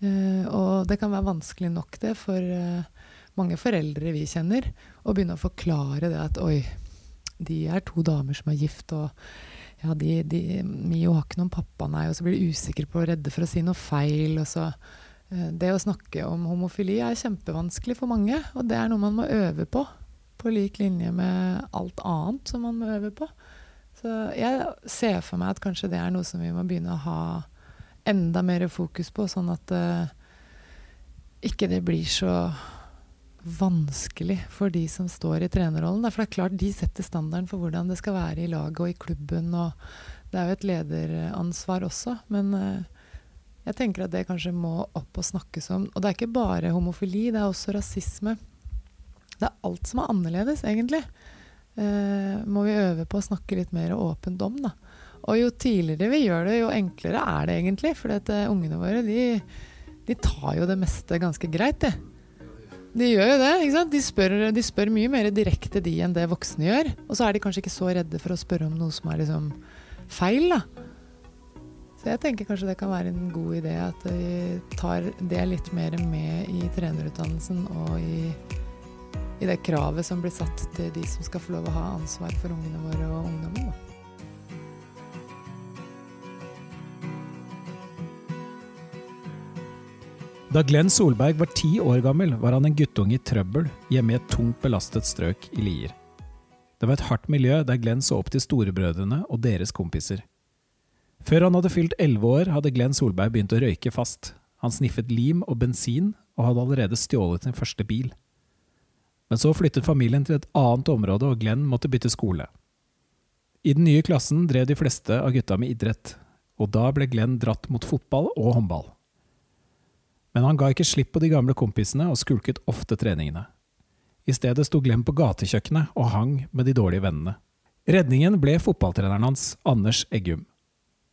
Eh, og det kan være vanskelig nok det for eh, mange foreldre vi kjenner, å begynne å forklare det at oi, de er to damer som er gift, og ja, de, de, Mio har ikke noen pappa, nei, og så blir de usikre på og redde for å si noe feil. og så det å snakke om homofili er kjempevanskelig for mange, og det er noe man må øve på. På lik linje med alt annet som man må øve på. Så jeg ser for meg at kanskje det er noe som vi må begynne å ha enda mer fokus på, sånn at uh, ikke det blir så vanskelig for de som står i trenerrollen. For det er klart de setter standarden for hvordan det skal være i laget og i klubben. og Det er jo et lederansvar også. Men uh, jeg tenker at det kanskje må opp og snakkes om. Og det er ikke bare homofili, det er også rasisme. Det er alt som er annerledes, egentlig. Uh, må vi øve på å snakke litt mer åpent om, da. Og jo tidligere vi gjør det, jo enklere er det egentlig. For uh, ungene våre de, de, tar jo det meste ganske greit, de. De gjør jo det. ikke sant? De spør, de spør, mye mer direkte de enn det voksne gjør. Og så er de kanskje ikke så redde for å spørre om noe som er liksom feil. da. Så jeg tenker kanskje det kan være en god idé at vi tar det litt mer med i trenerutdannelsen og i, i det kravet som blir satt til de som skal få lov å ha ansvar for ungene våre og ungdommen. da. Da Glenn Solberg var ti år gammel, var han en guttunge i trøbbel hjemme i et tungt belastet strøk i Lier. Det var et hardt miljø der Glenn så opp til storebrødrene og deres kompiser. Før han hadde fylt elleve år, hadde Glenn Solberg begynt å røyke fast. Han sniffet lim og bensin, og hadde allerede stjålet sin første bil. Men så flyttet familien til et annet område, og Glenn måtte bytte skole. I den nye klassen drev de fleste av gutta med idrett, og da ble Glenn dratt mot fotball og håndball. Men han ga ikke slipp på de gamle kompisene og skulket ofte treningene. I stedet sto Glenn på gatekjøkkenet og hang med de dårlige vennene. Redningen ble fotballtreneren hans, Anders Eggum.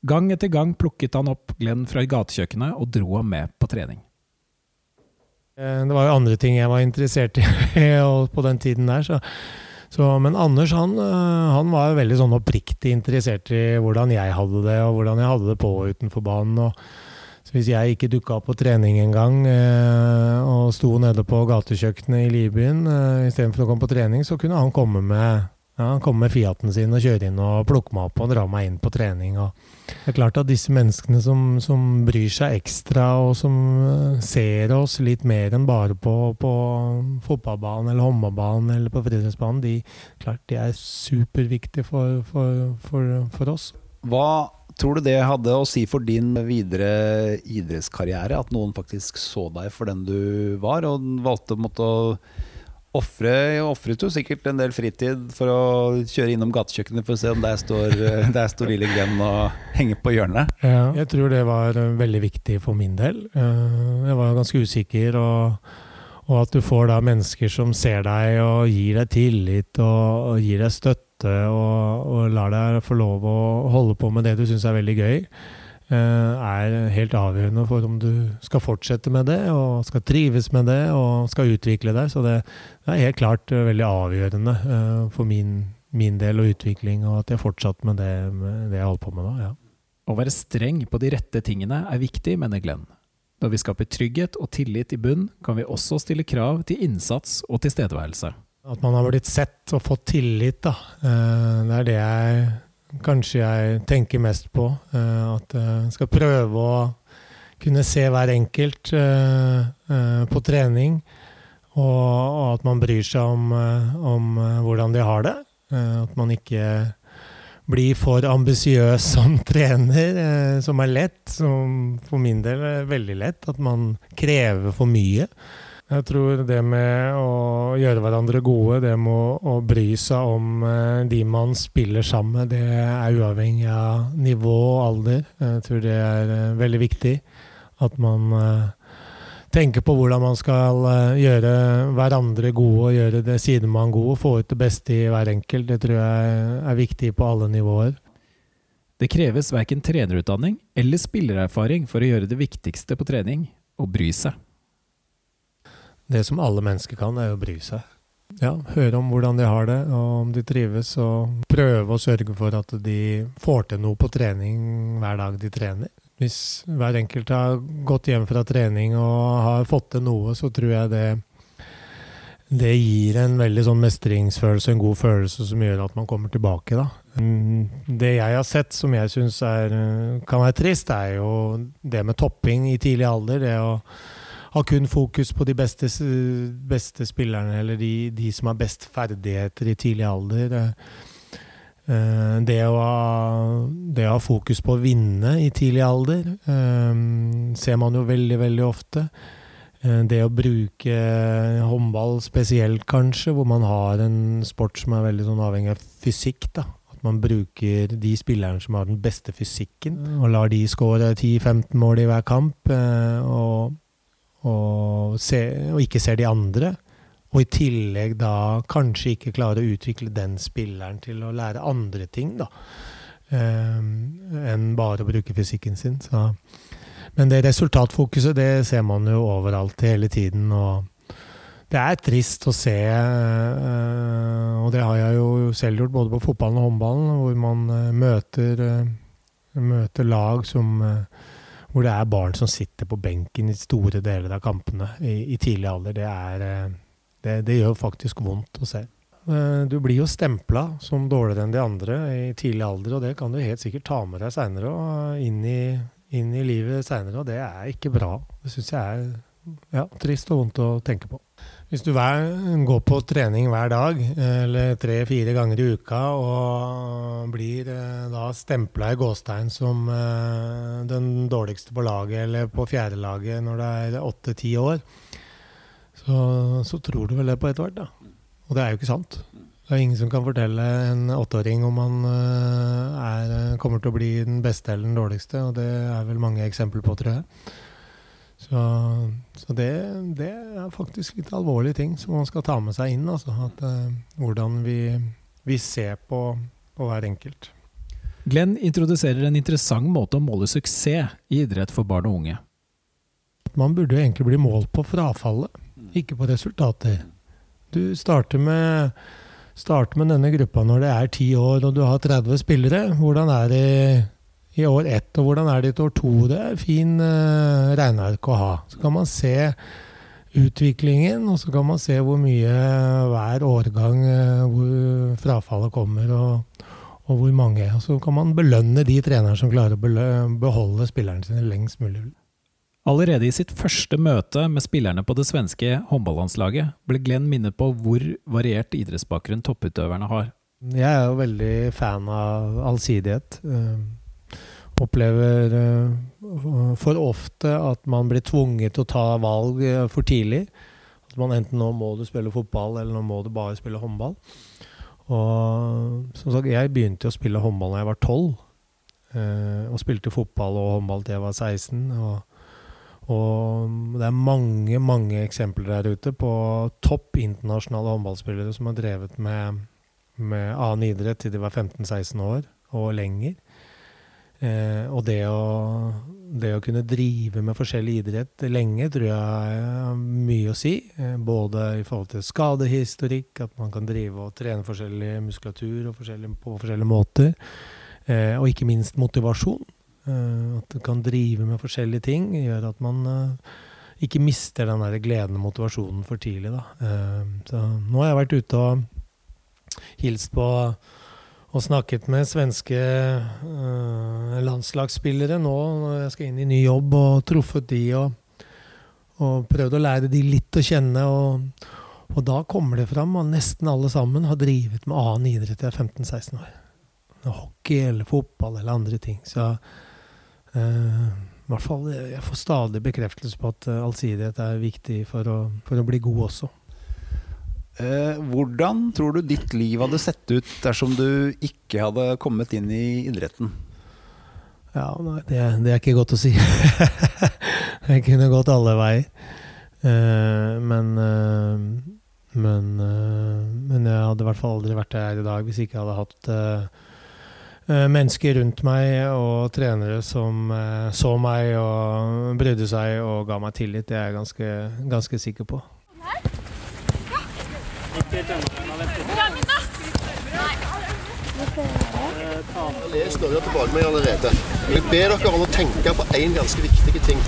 Gang etter gang plukket han opp Glenn fra gatekjøkkenet og dro ham med på trening. Eh, det var jo andre ting jeg var interessert i på den tiden der. Så, så, men Anders han, eh, han var veldig sånn oppriktig interessert i hvordan jeg hadde det, og hvordan jeg hadde det på utenfor banen. og hvis jeg ikke dukka opp på trening en gang eh, og sto nede på gatekjøkkenet i Libyen eh, istedenfor å komme på trening, så kunne han komme med, ja, komme med Fiaten sin og kjøre inn og plukke meg opp og dra meg inn på trening. Og det er klart at disse menneskene som, som bryr seg ekstra, og som eh, ser oss litt mer enn bare på, på fotballbanen eller håndballbanen eller på friidrettsbanen, de, de er superviktige for, for, for, for oss. Hva Tror du det hadde å si for din videre idrettskarriere, at noen faktisk så deg for den du var, og valgte å måtte ofre Ofret jo sikkert en del fritid for å kjøre innom gatekjøkkenet for å se om der står, der står lille Glenn og henger på hjørnet? Ja, jeg tror det var veldig viktig for min del. Eh, jeg var ganske usikker. og og at du får da mennesker som ser deg og gir deg tillit og, og gir deg støtte og, og, lar deg få lov å holde på med det du syns er veldig gøy. er helt avgjørende for om du skal fortsette med det, og skal trives med det, og skal utvikle deg. Så det, er helt klart veldig avgjørende for min, min del og utvikling, og at jeg fortsatte med det, med det jeg holdt på med da. ja. Å være streng på de rette tingene er viktig, mener Glenn. Når vi skaper trygghet og tillit i bunn, kan vi også stille krav til innsats og tilstedeværelse. At man har blitt sett og fått tillit, da. Det er det jeg kanskje jeg tenker mest på. Uh, at jeg skal prøve å kunne se hver enkelt på trening. Og, at man bryr seg om, om hvordan de har det. at man ikke blir for ambisiøs som trener, som er lett. Som for min del er veldig lett. At man krever for mye. Jeg tror det med å gjøre hverandre gode, det med å, bry seg om eh, de man spiller sammen med, det er uavhengig av nivå og alder. Jeg tror det er eh, veldig viktig at man eh, tenker på hvordan man skal gjøre hverandre gode og gjøre det sidemann gode. Få ut det beste i hver enkelt. Det tror jeg er viktig på alle nivåer. Det kreves verken trenerutdanning eller spillererfaring for å gjøre det viktigste på trening å bry seg. Det som alle mennesker kan, er å bry seg. Ja, høre om hvordan de har det, og om de trives, og prøve å sørge for at de får til noe på trening hver dag de trener. Hvis hver enkelt har gått hjem fra trening og har fått til noe, så tror jeg det, det gir en veldig sånn mestringsfølelse, en god følelse som gjør at man kommer tilbake. Da. Det jeg har sett som jeg syns kan være trist, er jo det med topping i tidlig alder. det å har kun fokus på de beste, beste spillerne, eller de, de, som har best ferdigheter i tidlig alder. Eh, det å, ha, det å ha fokus på å vinne i tidlig alder eh, ser man jo veldig, veldig ofte. Eh, det å bruke håndball spesielt, kanskje, hvor man har en sport som er veldig sånn avhengig av fysikk. da. At man bruker de spillerne som har den beste fysikken, og lar de skåre 10-15 mål i hver kamp. Og og, se, og ikke ser de andre. Og i tillegg da kanskje ikke klarer å utvikle den spilleren til å lære andre ting, da. Um, enn bare å bruke fysikken sin. Så. Men det resultatfokuset, det ser man jo overalt hele tiden. Og det er trist å se, uh, og det har jeg jo selv gjort både på fotballen og håndballen, hvor man uh, møter, uh, møter lag som hvor det er barn som sitter på benken i store deler av kampene i, i tidlig alder. Det, er, eh, det, det, gjør faktisk vondt å se. Eh, du blir jo stempla som dårligere enn de andre i tidlig alder, og det kan du helt sikkert ta med deg seinere og inn i, inn i livet seinere, og det er ikke bra. Det syns jeg er ja, trist og vondt å tenke på. Hvis du går på trening hver dag, eller tre-fire ganger i uka, og blir eh, da stempla i gåstein som eh, den dårligste på laget, eller på fjerdelaget når det er åtte-ti år, så, så, tror du vel det på etter hvert, da. Og det er jo ikke sant. Det er ingen som kan fortelle en åtteåring om han eh, er, kommer til å bli den beste eller den dårligste, og det er vel mange eksempler på, tror jeg. Så, så det, det, er faktisk litt alvorlige ting som man skal ta med seg inn. Altså, at, uh, hvordan vi, vi, ser på, på hver enkelt. Glenn introduserer en interessant måte å måle suksess i idrett for barn og unge. Man burde jo egentlig bli målt på frafallet, ikke på resultater. Du starter med, starter med denne gruppa når det er ti år og du har 30 spillere. Hvordan er det i år ett, og hvordan er det i år to? Det er fin uh, regneark å ha. Så kan man se utviklingen, og så kan man se hvor mye hver årgang uh, hvor frafallet kommer, og, og, hvor mange. Og så kan man belønne de trenerne som klarer å beholde spillerne sine lengst mulig. Allerede i sitt første møte med spillerne på det svenske håndballandslaget ble Glenn minnet på hvor variert idrettsbakgrunn topputøverne har. Jeg er jo veldig fan av allsidighet. Uh, opplever uh, for ofte at man blir tvunget til å ta valg uh, for tidlig. At man enten nå må du spille fotball, eller nå må du bare spille håndball. Og som sagt, jeg begynte å spille håndball da jeg var tolv. Uh, og spilte fotball og håndball til jeg var 16. Og, og det er mange, mange eksempler der ute på topp internasjonale håndballspillere som har drevet med, med annen idrett til de var 15-16 år og lenger. Eh, og det å, det å kunne drive med forskjellig idrett lenge tror jeg har mye å si. Eh, både i forhold til skadehistorikk, at man kan drive og trene forskjellig muskulatur forskjellig, på forskjellige måter. Eh, og ikke minst motivasjon. Eh, at du kan drive med forskjellige ting gjør at man eh, ikke mister den der gleden og motivasjonen for tidlig. Da. Eh, så nå har jeg vært ute og hilst på og snakket med svenske uh, landslagsspillere nå når jeg skal inn i ny jobb, og truffet de og, og prøvd å lære de litt å kjenne. Og, og da kommer det fram at nesten alle sammen har drevet med annen idrett i 15-16 år. Hockey eller fotball eller andre ting. Så uh, i hvert fall, jeg får stadig bekreftelse på at allsidighet er viktig for å, for å bli god også. Eh, hvordan tror du ditt liv hadde sett ut dersom du ikke hadde kommet inn i idretten? Ja, nei, det, det, er ikke godt å si. jeg kunne gått alle veier. Uh, men uh, men, uh, men jeg hadde i hvert fall aldri vært her i dag hvis jeg ikke hadde hatt mennesker rundt meg og trenere som så meg og brydde seg og ga meg tillit. Det er jeg ganske, ganske sikker på. Jeg står jo tilbake meg allerede. Jeg ber dere om å tenke på én ganske viktig ting.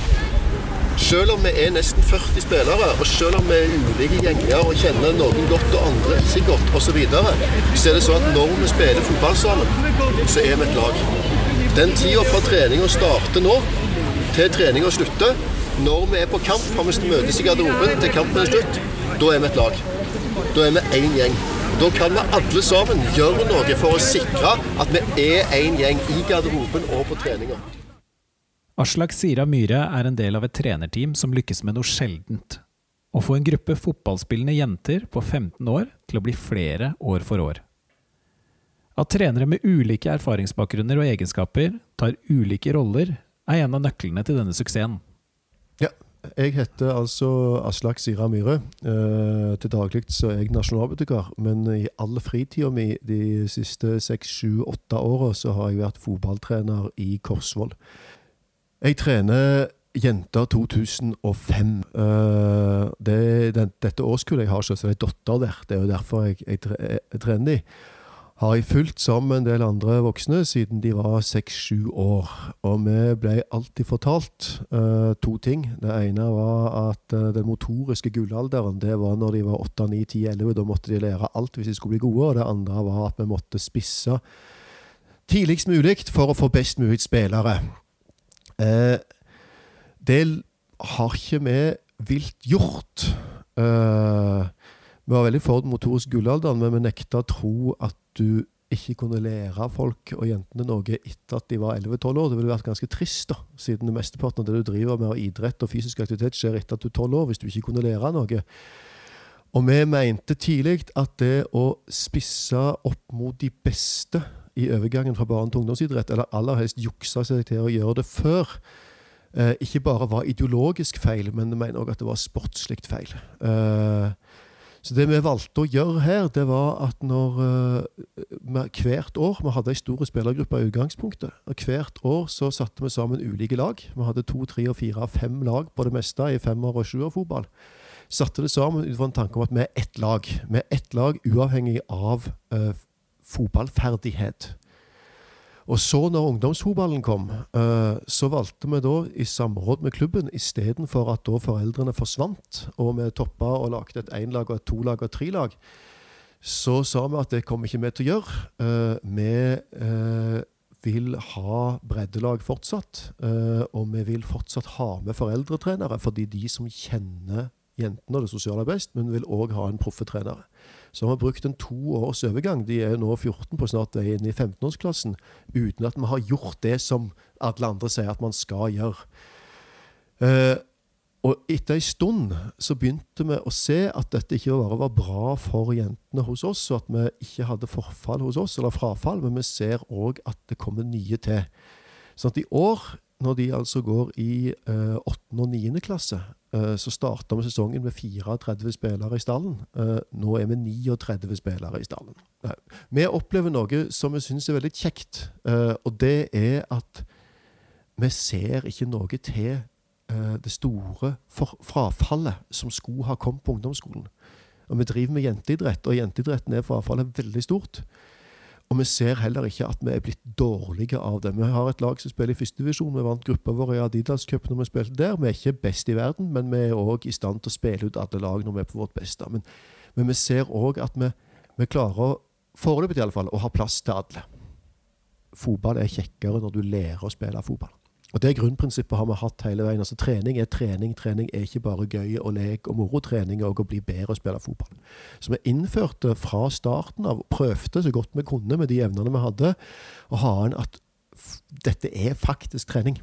Selv om vi er nesten 40 spillere, og selv om vi er ulike gjenger og kjenner noen godt og andre ikke godt osv., så, videre, så er det sånn at når vi spiller fotball sammen, så er vi et lag. Den tida fra treninga starter nå, til treninga slutter, når vi er på kamp fra vi møtes i garderoben til kampen er slutt, da er vi et lag. Da er vi én gjeng. Da kan vi alle sammen gjøre noe for å sikre at vi er én gjeng i garderoben og på treninger. Aslak Sira Myhre er en del av et trenerteam som lykkes med noe sjeldent. Å få en gruppe fotballspillende jenter på 15 år til å bli flere år for år. At trenere med ulike erfaringsbakgrunner og egenskaper tar ulike roller, er en av nøklene til denne suksessen. Ja, jeg heter altså Aslak Sira Myhre. Eh, til daglig så er jeg nasjonalbibliotekar, men i all fritida mi de siste seks, sju, åtte åra så har jeg vært fotballtrener i Korsvoll. Jeg trener jenter 2005. Eh, det, den, dette årskullet jeg har, så er det datter der. Det er jo derfor jeg, jeg, jeg trener de har jeg fulgt sammen med en del andre voksne siden de var seks-sju år. Og vi ble alltid fortalt uh, to ting. Det ene var at uh, den motoriske gullalderen det var når de var åtte, ni, ti, elleve. Da måtte de lære alt hvis de skulle bli gode. Og det andre var at vi måtte spisse tidligst mulig for å få best mulig spillere. Uh, det har ikke vi vilt gjort. Vi var veldig for den motoriske gullalderen, men vi nekta å tro at du ikke kunne lære folk og jentene noe etter at de var 11-12 år. Det ville vært ganske trist, da, siden det mesteparten av det du driver med av idrett og fysisk aktivitet, skjer etter at du er 12 år, hvis du ikke kunne lære noe. Og vi mente tidlig at det å spisse opp mot de beste i overgangen fra barne- til ungdomsidrett, eller aller helst jukse seg til å gjøre det før, eh, ikke bare var ideologisk feil, men vi mener òg at det var sportslig feil. Eh, så det vi valgte å gjøre her, det var at når uh, hvert år Vi hadde ei stor spillergruppe i utgangspunktet. og Hvert år så satte vi sammen ulike lag. Vi hadde to, tre, og fire, fem lag på det meste i femmer- og sjuerfotball. Satte det sammen ut fra en tanke om at vi er ett lag. Vi er ett lag uavhengig av uh, fotballferdighet. Og så, når ungdomsfotballen kom, uh, så valgte vi da, i samråd med klubben, istedenfor at da foreldrene forsvant, og vi toppa og lagde et énlag og et tolag og et trilag, så sa vi at det kommer ikke vi til å gjøre. Uh, vi uh, vil ha breddelag fortsatt, og vi vil fortsatt ha med foreldretrenere, fordi de som kjenner jentene og det sosiale best, men vil òg ha en proffetrenere. Så har brukt en to års overgang. De er nå 14 på snart vei inn i 15-årsklassen. Uten at vi har gjort det som alle andre sier at man skal gjøre. Uh, og etter ei stund så begynte vi å se at dette ikke bare var bra for jentene hos oss, og at vi ikke hadde forfall hos oss, eller frafall, men vi ser òg at det kommer nye til. Sånn at i år, når de altså går i eh, 8. og 9. klasse, eh, så starta vi sesongen med 34 spillere i stallen. Eh, nå er vi 39 spillere i stallen. Nei. Vi opplever noe som vi syns er veldig kjekt, eh, og det er at vi ser ikke noe til eh, det store frafallet som skulle ha kommet på ungdomsskolen. Og Vi driver med jenteidrett, og jenteidretten er frafallet veldig stort. Og vi ser heller ikke at vi er blitt dårlige av det. Vi har et lag som spiller i førstedivisjon. Vi vant gruppa vår i Adidas Cup når vi spilte der. Vi er ikke best i verden, men vi er òg i stand til å spille ut alle lag når vi er på vårt beste. Men, men vi ser òg at vi, vi klarer, foreløpig i alle fall, å ha plass til alle. Fotball er kjekkere når du lærer å spille fotball. Og Det grunnprinsippet har vi hatt hele veien. Altså Trening er trening. Trening er ikke bare gøy og lek og moro. Trening er òg å bli bedre og spille fotball. Så vi innførte fra starten av, prøvde så godt vi kunne med de evnene vi hadde, å ha en at dette er faktisk trening.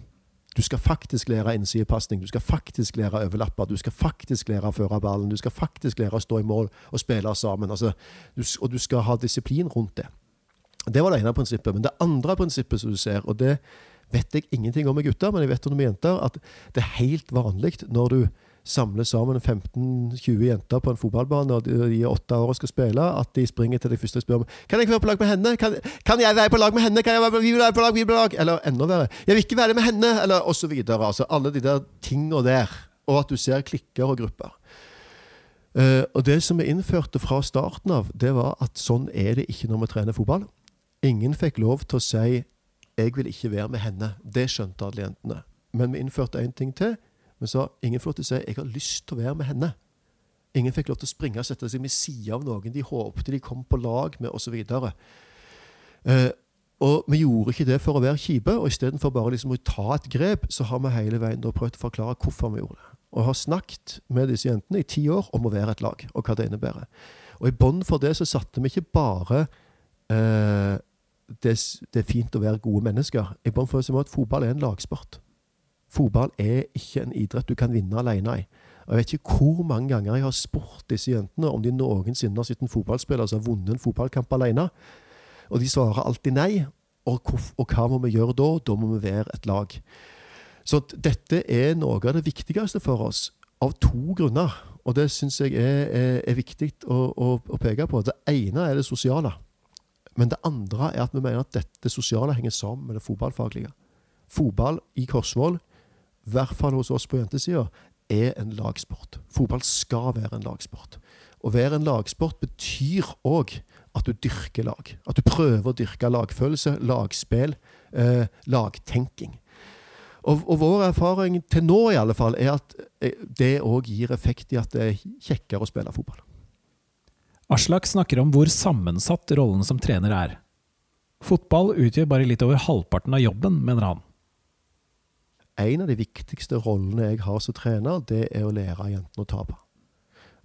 Du skal faktisk lære innsidepasning, du skal faktisk lære overlapper, du skal faktisk lære å føre ballen, du skal faktisk lære å stå i mål og spille sammen. Altså, du, og du skal ha disiplin rundt det. Det var det ene prinsippet. Men det andre prinsippet som du ser, og det vet jeg ingenting om med gutter, men jeg vet om med jenter, at det er helt vanlig når du samler sammen 15-20 jenter på en fotballbane og de er åtte år og skal spille, at de springer til deg først og spør om Kan jeg være på lag med henne. Kan, kan, jeg være på lag med henne? Kan jeg være, vi vil være på lag, vi vil være på lag. Eller enda verre. Jeg vil ikke være med henne. Eller videre. Altså alle de der tinga der. Og at du ser klikker og grupper. Uh, og det som vi innførte fra starten av, det var at sånn er det ikke når vi trener fotball. Ingen fikk lov til å si 'jeg vil ikke være med henne'. Det skjønte alle jentene. Men vi innførte én ting til. Vi sa ingen får lov til å si 'jeg har lyst til å være med henne'. Ingen fikk lov til å springe og sette seg ved siden av noen de håpte de kom på lag med, osv. Uh, og vi gjorde ikke det for å være kjipe, og istedenfor bare liksom å ta et grep, så har vi hele veien prøvd å forklare hvorfor vi gjorde det. Og har snakket med disse jentene i ti år om å være et lag, og hva det innebærer. Og i bånd for det så satte vi ikke bare uh, det, det, er fint å være gode mennesker. Jeg bare føler som at Fotball er en lagsport. Fotball er ikke en idrett du kan vinne alene i. Jeg vet ikke hvor mange ganger jeg har spurt disse jentene om de noensinne har sett en fotballspiller som har vunnet en fotballkamp alene. Og de svarer alltid nei. Og, og hva må vi gjøre da? Da må vi være et lag. Så dette er noe av det viktigste for oss, av to grunner. Og det syns jeg er, er, er viktig å, å, å, peke på. Det ene er det sosiale. Men det andre er at vi mener at dette sosiale henger sammen med det fotballfaglige. Fotball i Korsvoll, i hvert fall hos oss på jentesida, er en lagsport. Fotball skal være en lagsport. Å være en lagsport betyr òg at du dyrker lag. At du prøver å dyrke lagfølelse, lagspill, eh, lagtenking. Og, og, vår erfaring til nå i alle fall er at eh, det òg gir effekt i at det er kjekkere å spille fotball. Aslak snakker om hvor sammensatt rollen som trener er. Fotball utgjør bare litt over halvparten av jobben, mener han. En av de viktigste rollene jeg har som trener, det er å lære jentene å tape.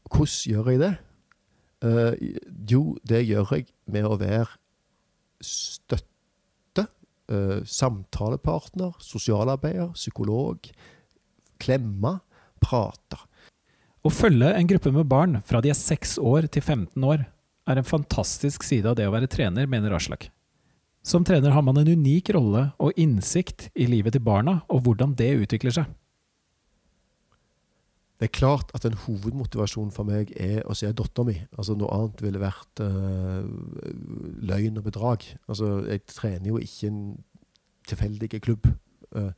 Hvordan gjør jeg det? Uh, jo, det gjør jeg med å være støtte, uh, samtalepartner, sosialarbeider, psykolog. Klemme, prate. Å følge en gruppe med barn fra de er 6 år til 15 år, er en fantastisk side av det å være trener, mener Aslak. Som trener har man en unik rolle og innsikt i livet til barna, og hvordan det utvikler seg. Det er klart at en hovedmotivasjon for meg er å se dattera mi. Altså, noe annet ville vært uh, løgn og bedrag. Altså, jeg trener jo ikke en tilfeldig klubb. Uh,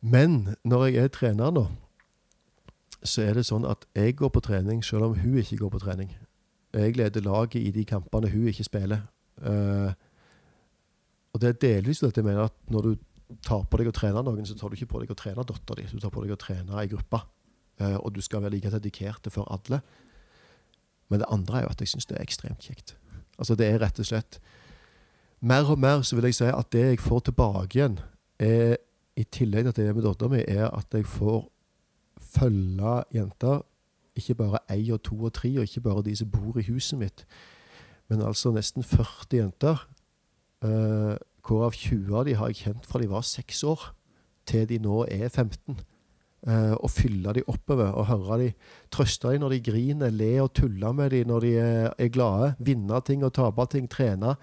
men når jeg er trener nå, så er det sånn at jeg går på trening selv om hun ikke går på trening. Jeg leder laget i de kampene hun ikke spiller. Uh, og det er delvis dette jeg mener at når du tar på deg å trene noen, så tar du ikke på deg å trene dattera di. Du tar på deg å trene ei gruppe. Uh, og du skal være like dedikert for alle. Men det andre er jo at jeg syns det er ekstremt kjekt. Altså Det er rett og slett Mer og mer så vil jeg si at det jeg får tilbake igjen, er, i tillegg til at jeg er med dattera mi, er at jeg får følge jenter. Ikke bare ei og to og tre, og ikke bare de som bor i huset mitt, men altså nesten 40 jenter. Uh, hvorav 20 av de har jeg kjent fra de var seks år, til de nå er 15. Uh, eh, og fylle de oppover og høre de, trøste de når de griner, le og tulle med de når de er, er glade. Vinne ting og tape ting, trene.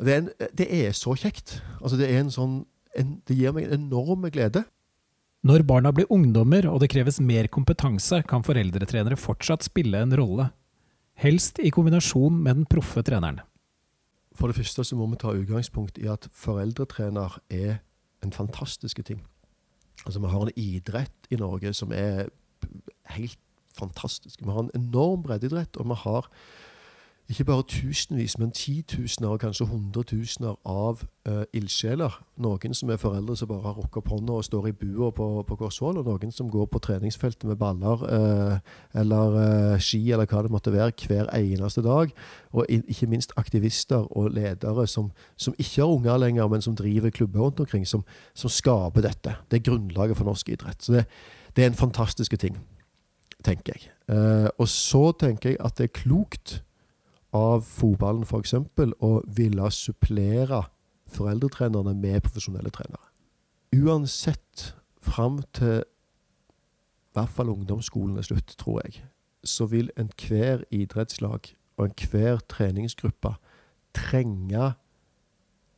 Det er, en, det er, så kjekt. Altså, det sånn en, det gir meg en enorm glede. Når barna blir ungdommer og det kreves mer kompetanse, kan foreldretrenere fortsatt spille en rolle. Helst i kombinasjon med den proffe treneren. For det første så må vi ta utgangspunkt i at foreldretrener er en fantastisk ting. Altså Vi har en idrett i Norge som er helt fantastisk. Vi har en enorm breddeidrett, og vi har ikke bare tusenvis, men titusener og kanskje hundretusener av uh, ildsjeler. Noen som er foreldre som bare har rukket opp hånda og står i bua på, på Korsvoll, og noen som går på treningsfeltet med baller uh, eller uh, ski eller hva det måtte være, hver eneste dag. Og ikke minst aktivister og ledere som, som ikke har unger lenger, men som driver klubber rundt omkring, som, som skaper dette. Det er grunnlaget for norsk idrett. Så det, det er en fantastisk ting, tenker jeg. og så tenker jeg at det er klokt av fotballen f.eks. å ville supplere foreldretrenerne med profesjonelle trenere. Uansett fram til i hvert fall ungdomsskolen er slutt, tror jeg, så vil enhver idrettslag og enhver treningsgruppe trenge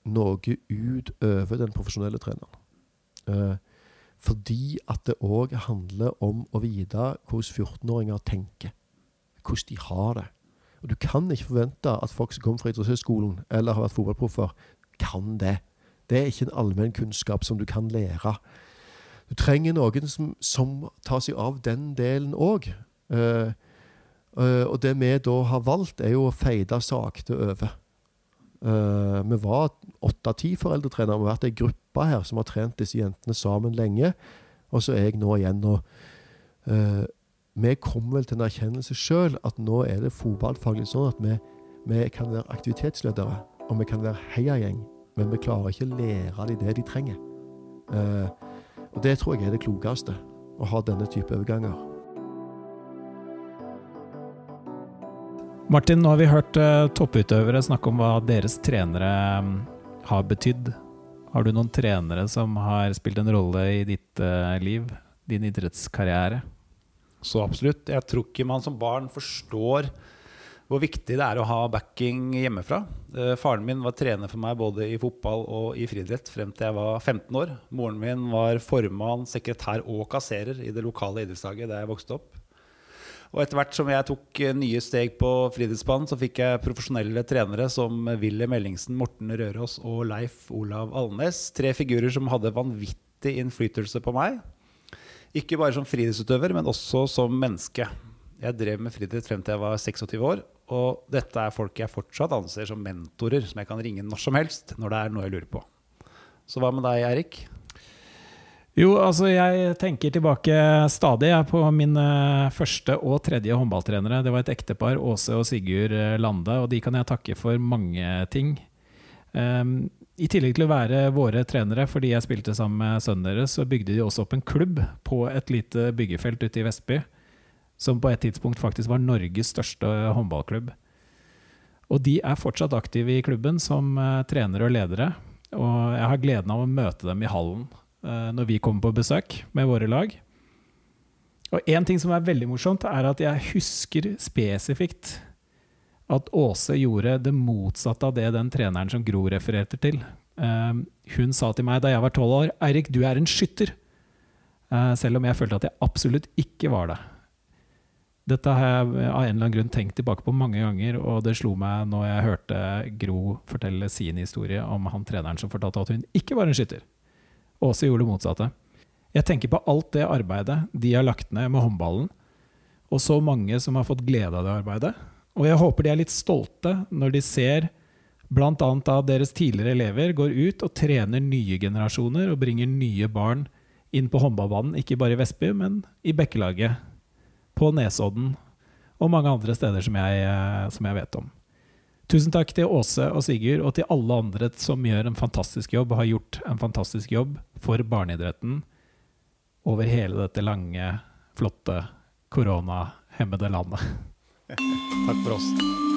noe utover den profesjonelle treneren. Eh, fordi at det òg handler om å vite hvordan 14-åringer tenker. Hvordan de har det. Og du kan ikke forvente at folk som kommer fra idrettshøyskolen eller har vært fotballproffer, kan det. Det er ikke en allmennkunnskap som du kan lære. Du trenger noen som, som tar seg av den delen òg. Uh, eh, uh, eh, og det vi da har valgt, er jo å feide sakte over. Uh, vi var åtte-ti foreldretrenere. Vi har vært ei gruppe her som har trent disse jentene sammen lenge. Og så er jeg nå igjen og vi kommer vel til en erkjennelse sjøl at nå er det fotballfaglig sånn at vi, vi, kan være aktivitetsledere og vi kan være heiagjeng, men vi klarer ikke å lære dem det de trenger. Eh, og Det tror jeg er det klokeste, å ha denne type overganger. Martin, nå har vi hørt uh, topputøvere snakke om hva deres trenere um, har betydd. Har du noen trenere som har spilt en rolle i ditt uh, liv, din idrettskarriere? Så absolutt. Jeg tror ikke man som barn forstår hvor viktig det er å ha backing hjemmefra. Eh, faren min var trener for meg både i fotball og i friidrett frem til jeg var 15 år. Moren min var formann, sekretær og kasserer i det lokale idrettslaget der jeg vokste opp. Og etter hvert som jeg tok eh, nye steg på friidrettsbanen, så fikk jeg profesjonelle trenere som Wilhelm Ellingsen, Morten Røros og Leif Olav Alnes. Tre figurer som hadde vanvittig innflytelse på meg. Ikke bare som friidrettsutøver, men også som menneske. Jeg drev med friidrett frem til jeg var 26 år. Og dette er folk jeg fortsatt anser som mentorer, som jeg kan ringe når som helst når det er noe jeg lurer på. Så hva med deg, Erik? Jo, altså jeg tenker tilbake stadig på mine første og tredje håndballtrenere. Det var et ektepar, Åse og Sigurd Lande, og de kan jeg takke for mange ting. Um, i tillegg til å være våre trenere, fordi jeg spilte sammen med sønnen deres, så bygde de også opp en klubb på et lite byggefelt ute i Vestby. Som på et tidspunkt faktisk var Norges største håndballklubb. Og de er fortsatt aktive i klubben som uh, trenere og ledere. Og jeg har gleden av å møte dem i hallen uh, når vi kommer på besøk med våre lag. Og én ting som er veldig morsomt, er at jeg husker spesifikt at Åse gjorde det motsatte av det den treneren som Gro refererte til. Uh, hun sa til meg da jeg var tolv år 'Eirik, du er en skytter'. Uh, selv om jeg følte at jeg absolutt ikke var det. Dette har jeg av en eller annen grunn tenkt tilbake på mange ganger, og det slo meg når jeg hørte Gro fortelle sin historie om han treneren som fortalte at hun ikke var en skytter. Åse gjorde det motsatte. Jeg tenker på alt det arbeidet de har lagt ned med håndballen, og så mange som har fått glede av det arbeidet. Og jeg håper de er litt stolte når de ser bl.a. at deres tidligere elever går ut og trener nye generasjoner og bringer nye barn inn på håndballbanen, ikke bare i Vestby, men i Bekkelaget, på Nesodden og mange andre steder som jeg, eh, som jeg vet om. Tusen takk til Åse og Sigurd, og til alle andre som gjør en fantastisk jobb og har gjort en fantastisk jobb for barneidretten over hele dette lange, flotte, koronahemmede landet. Takk for oss.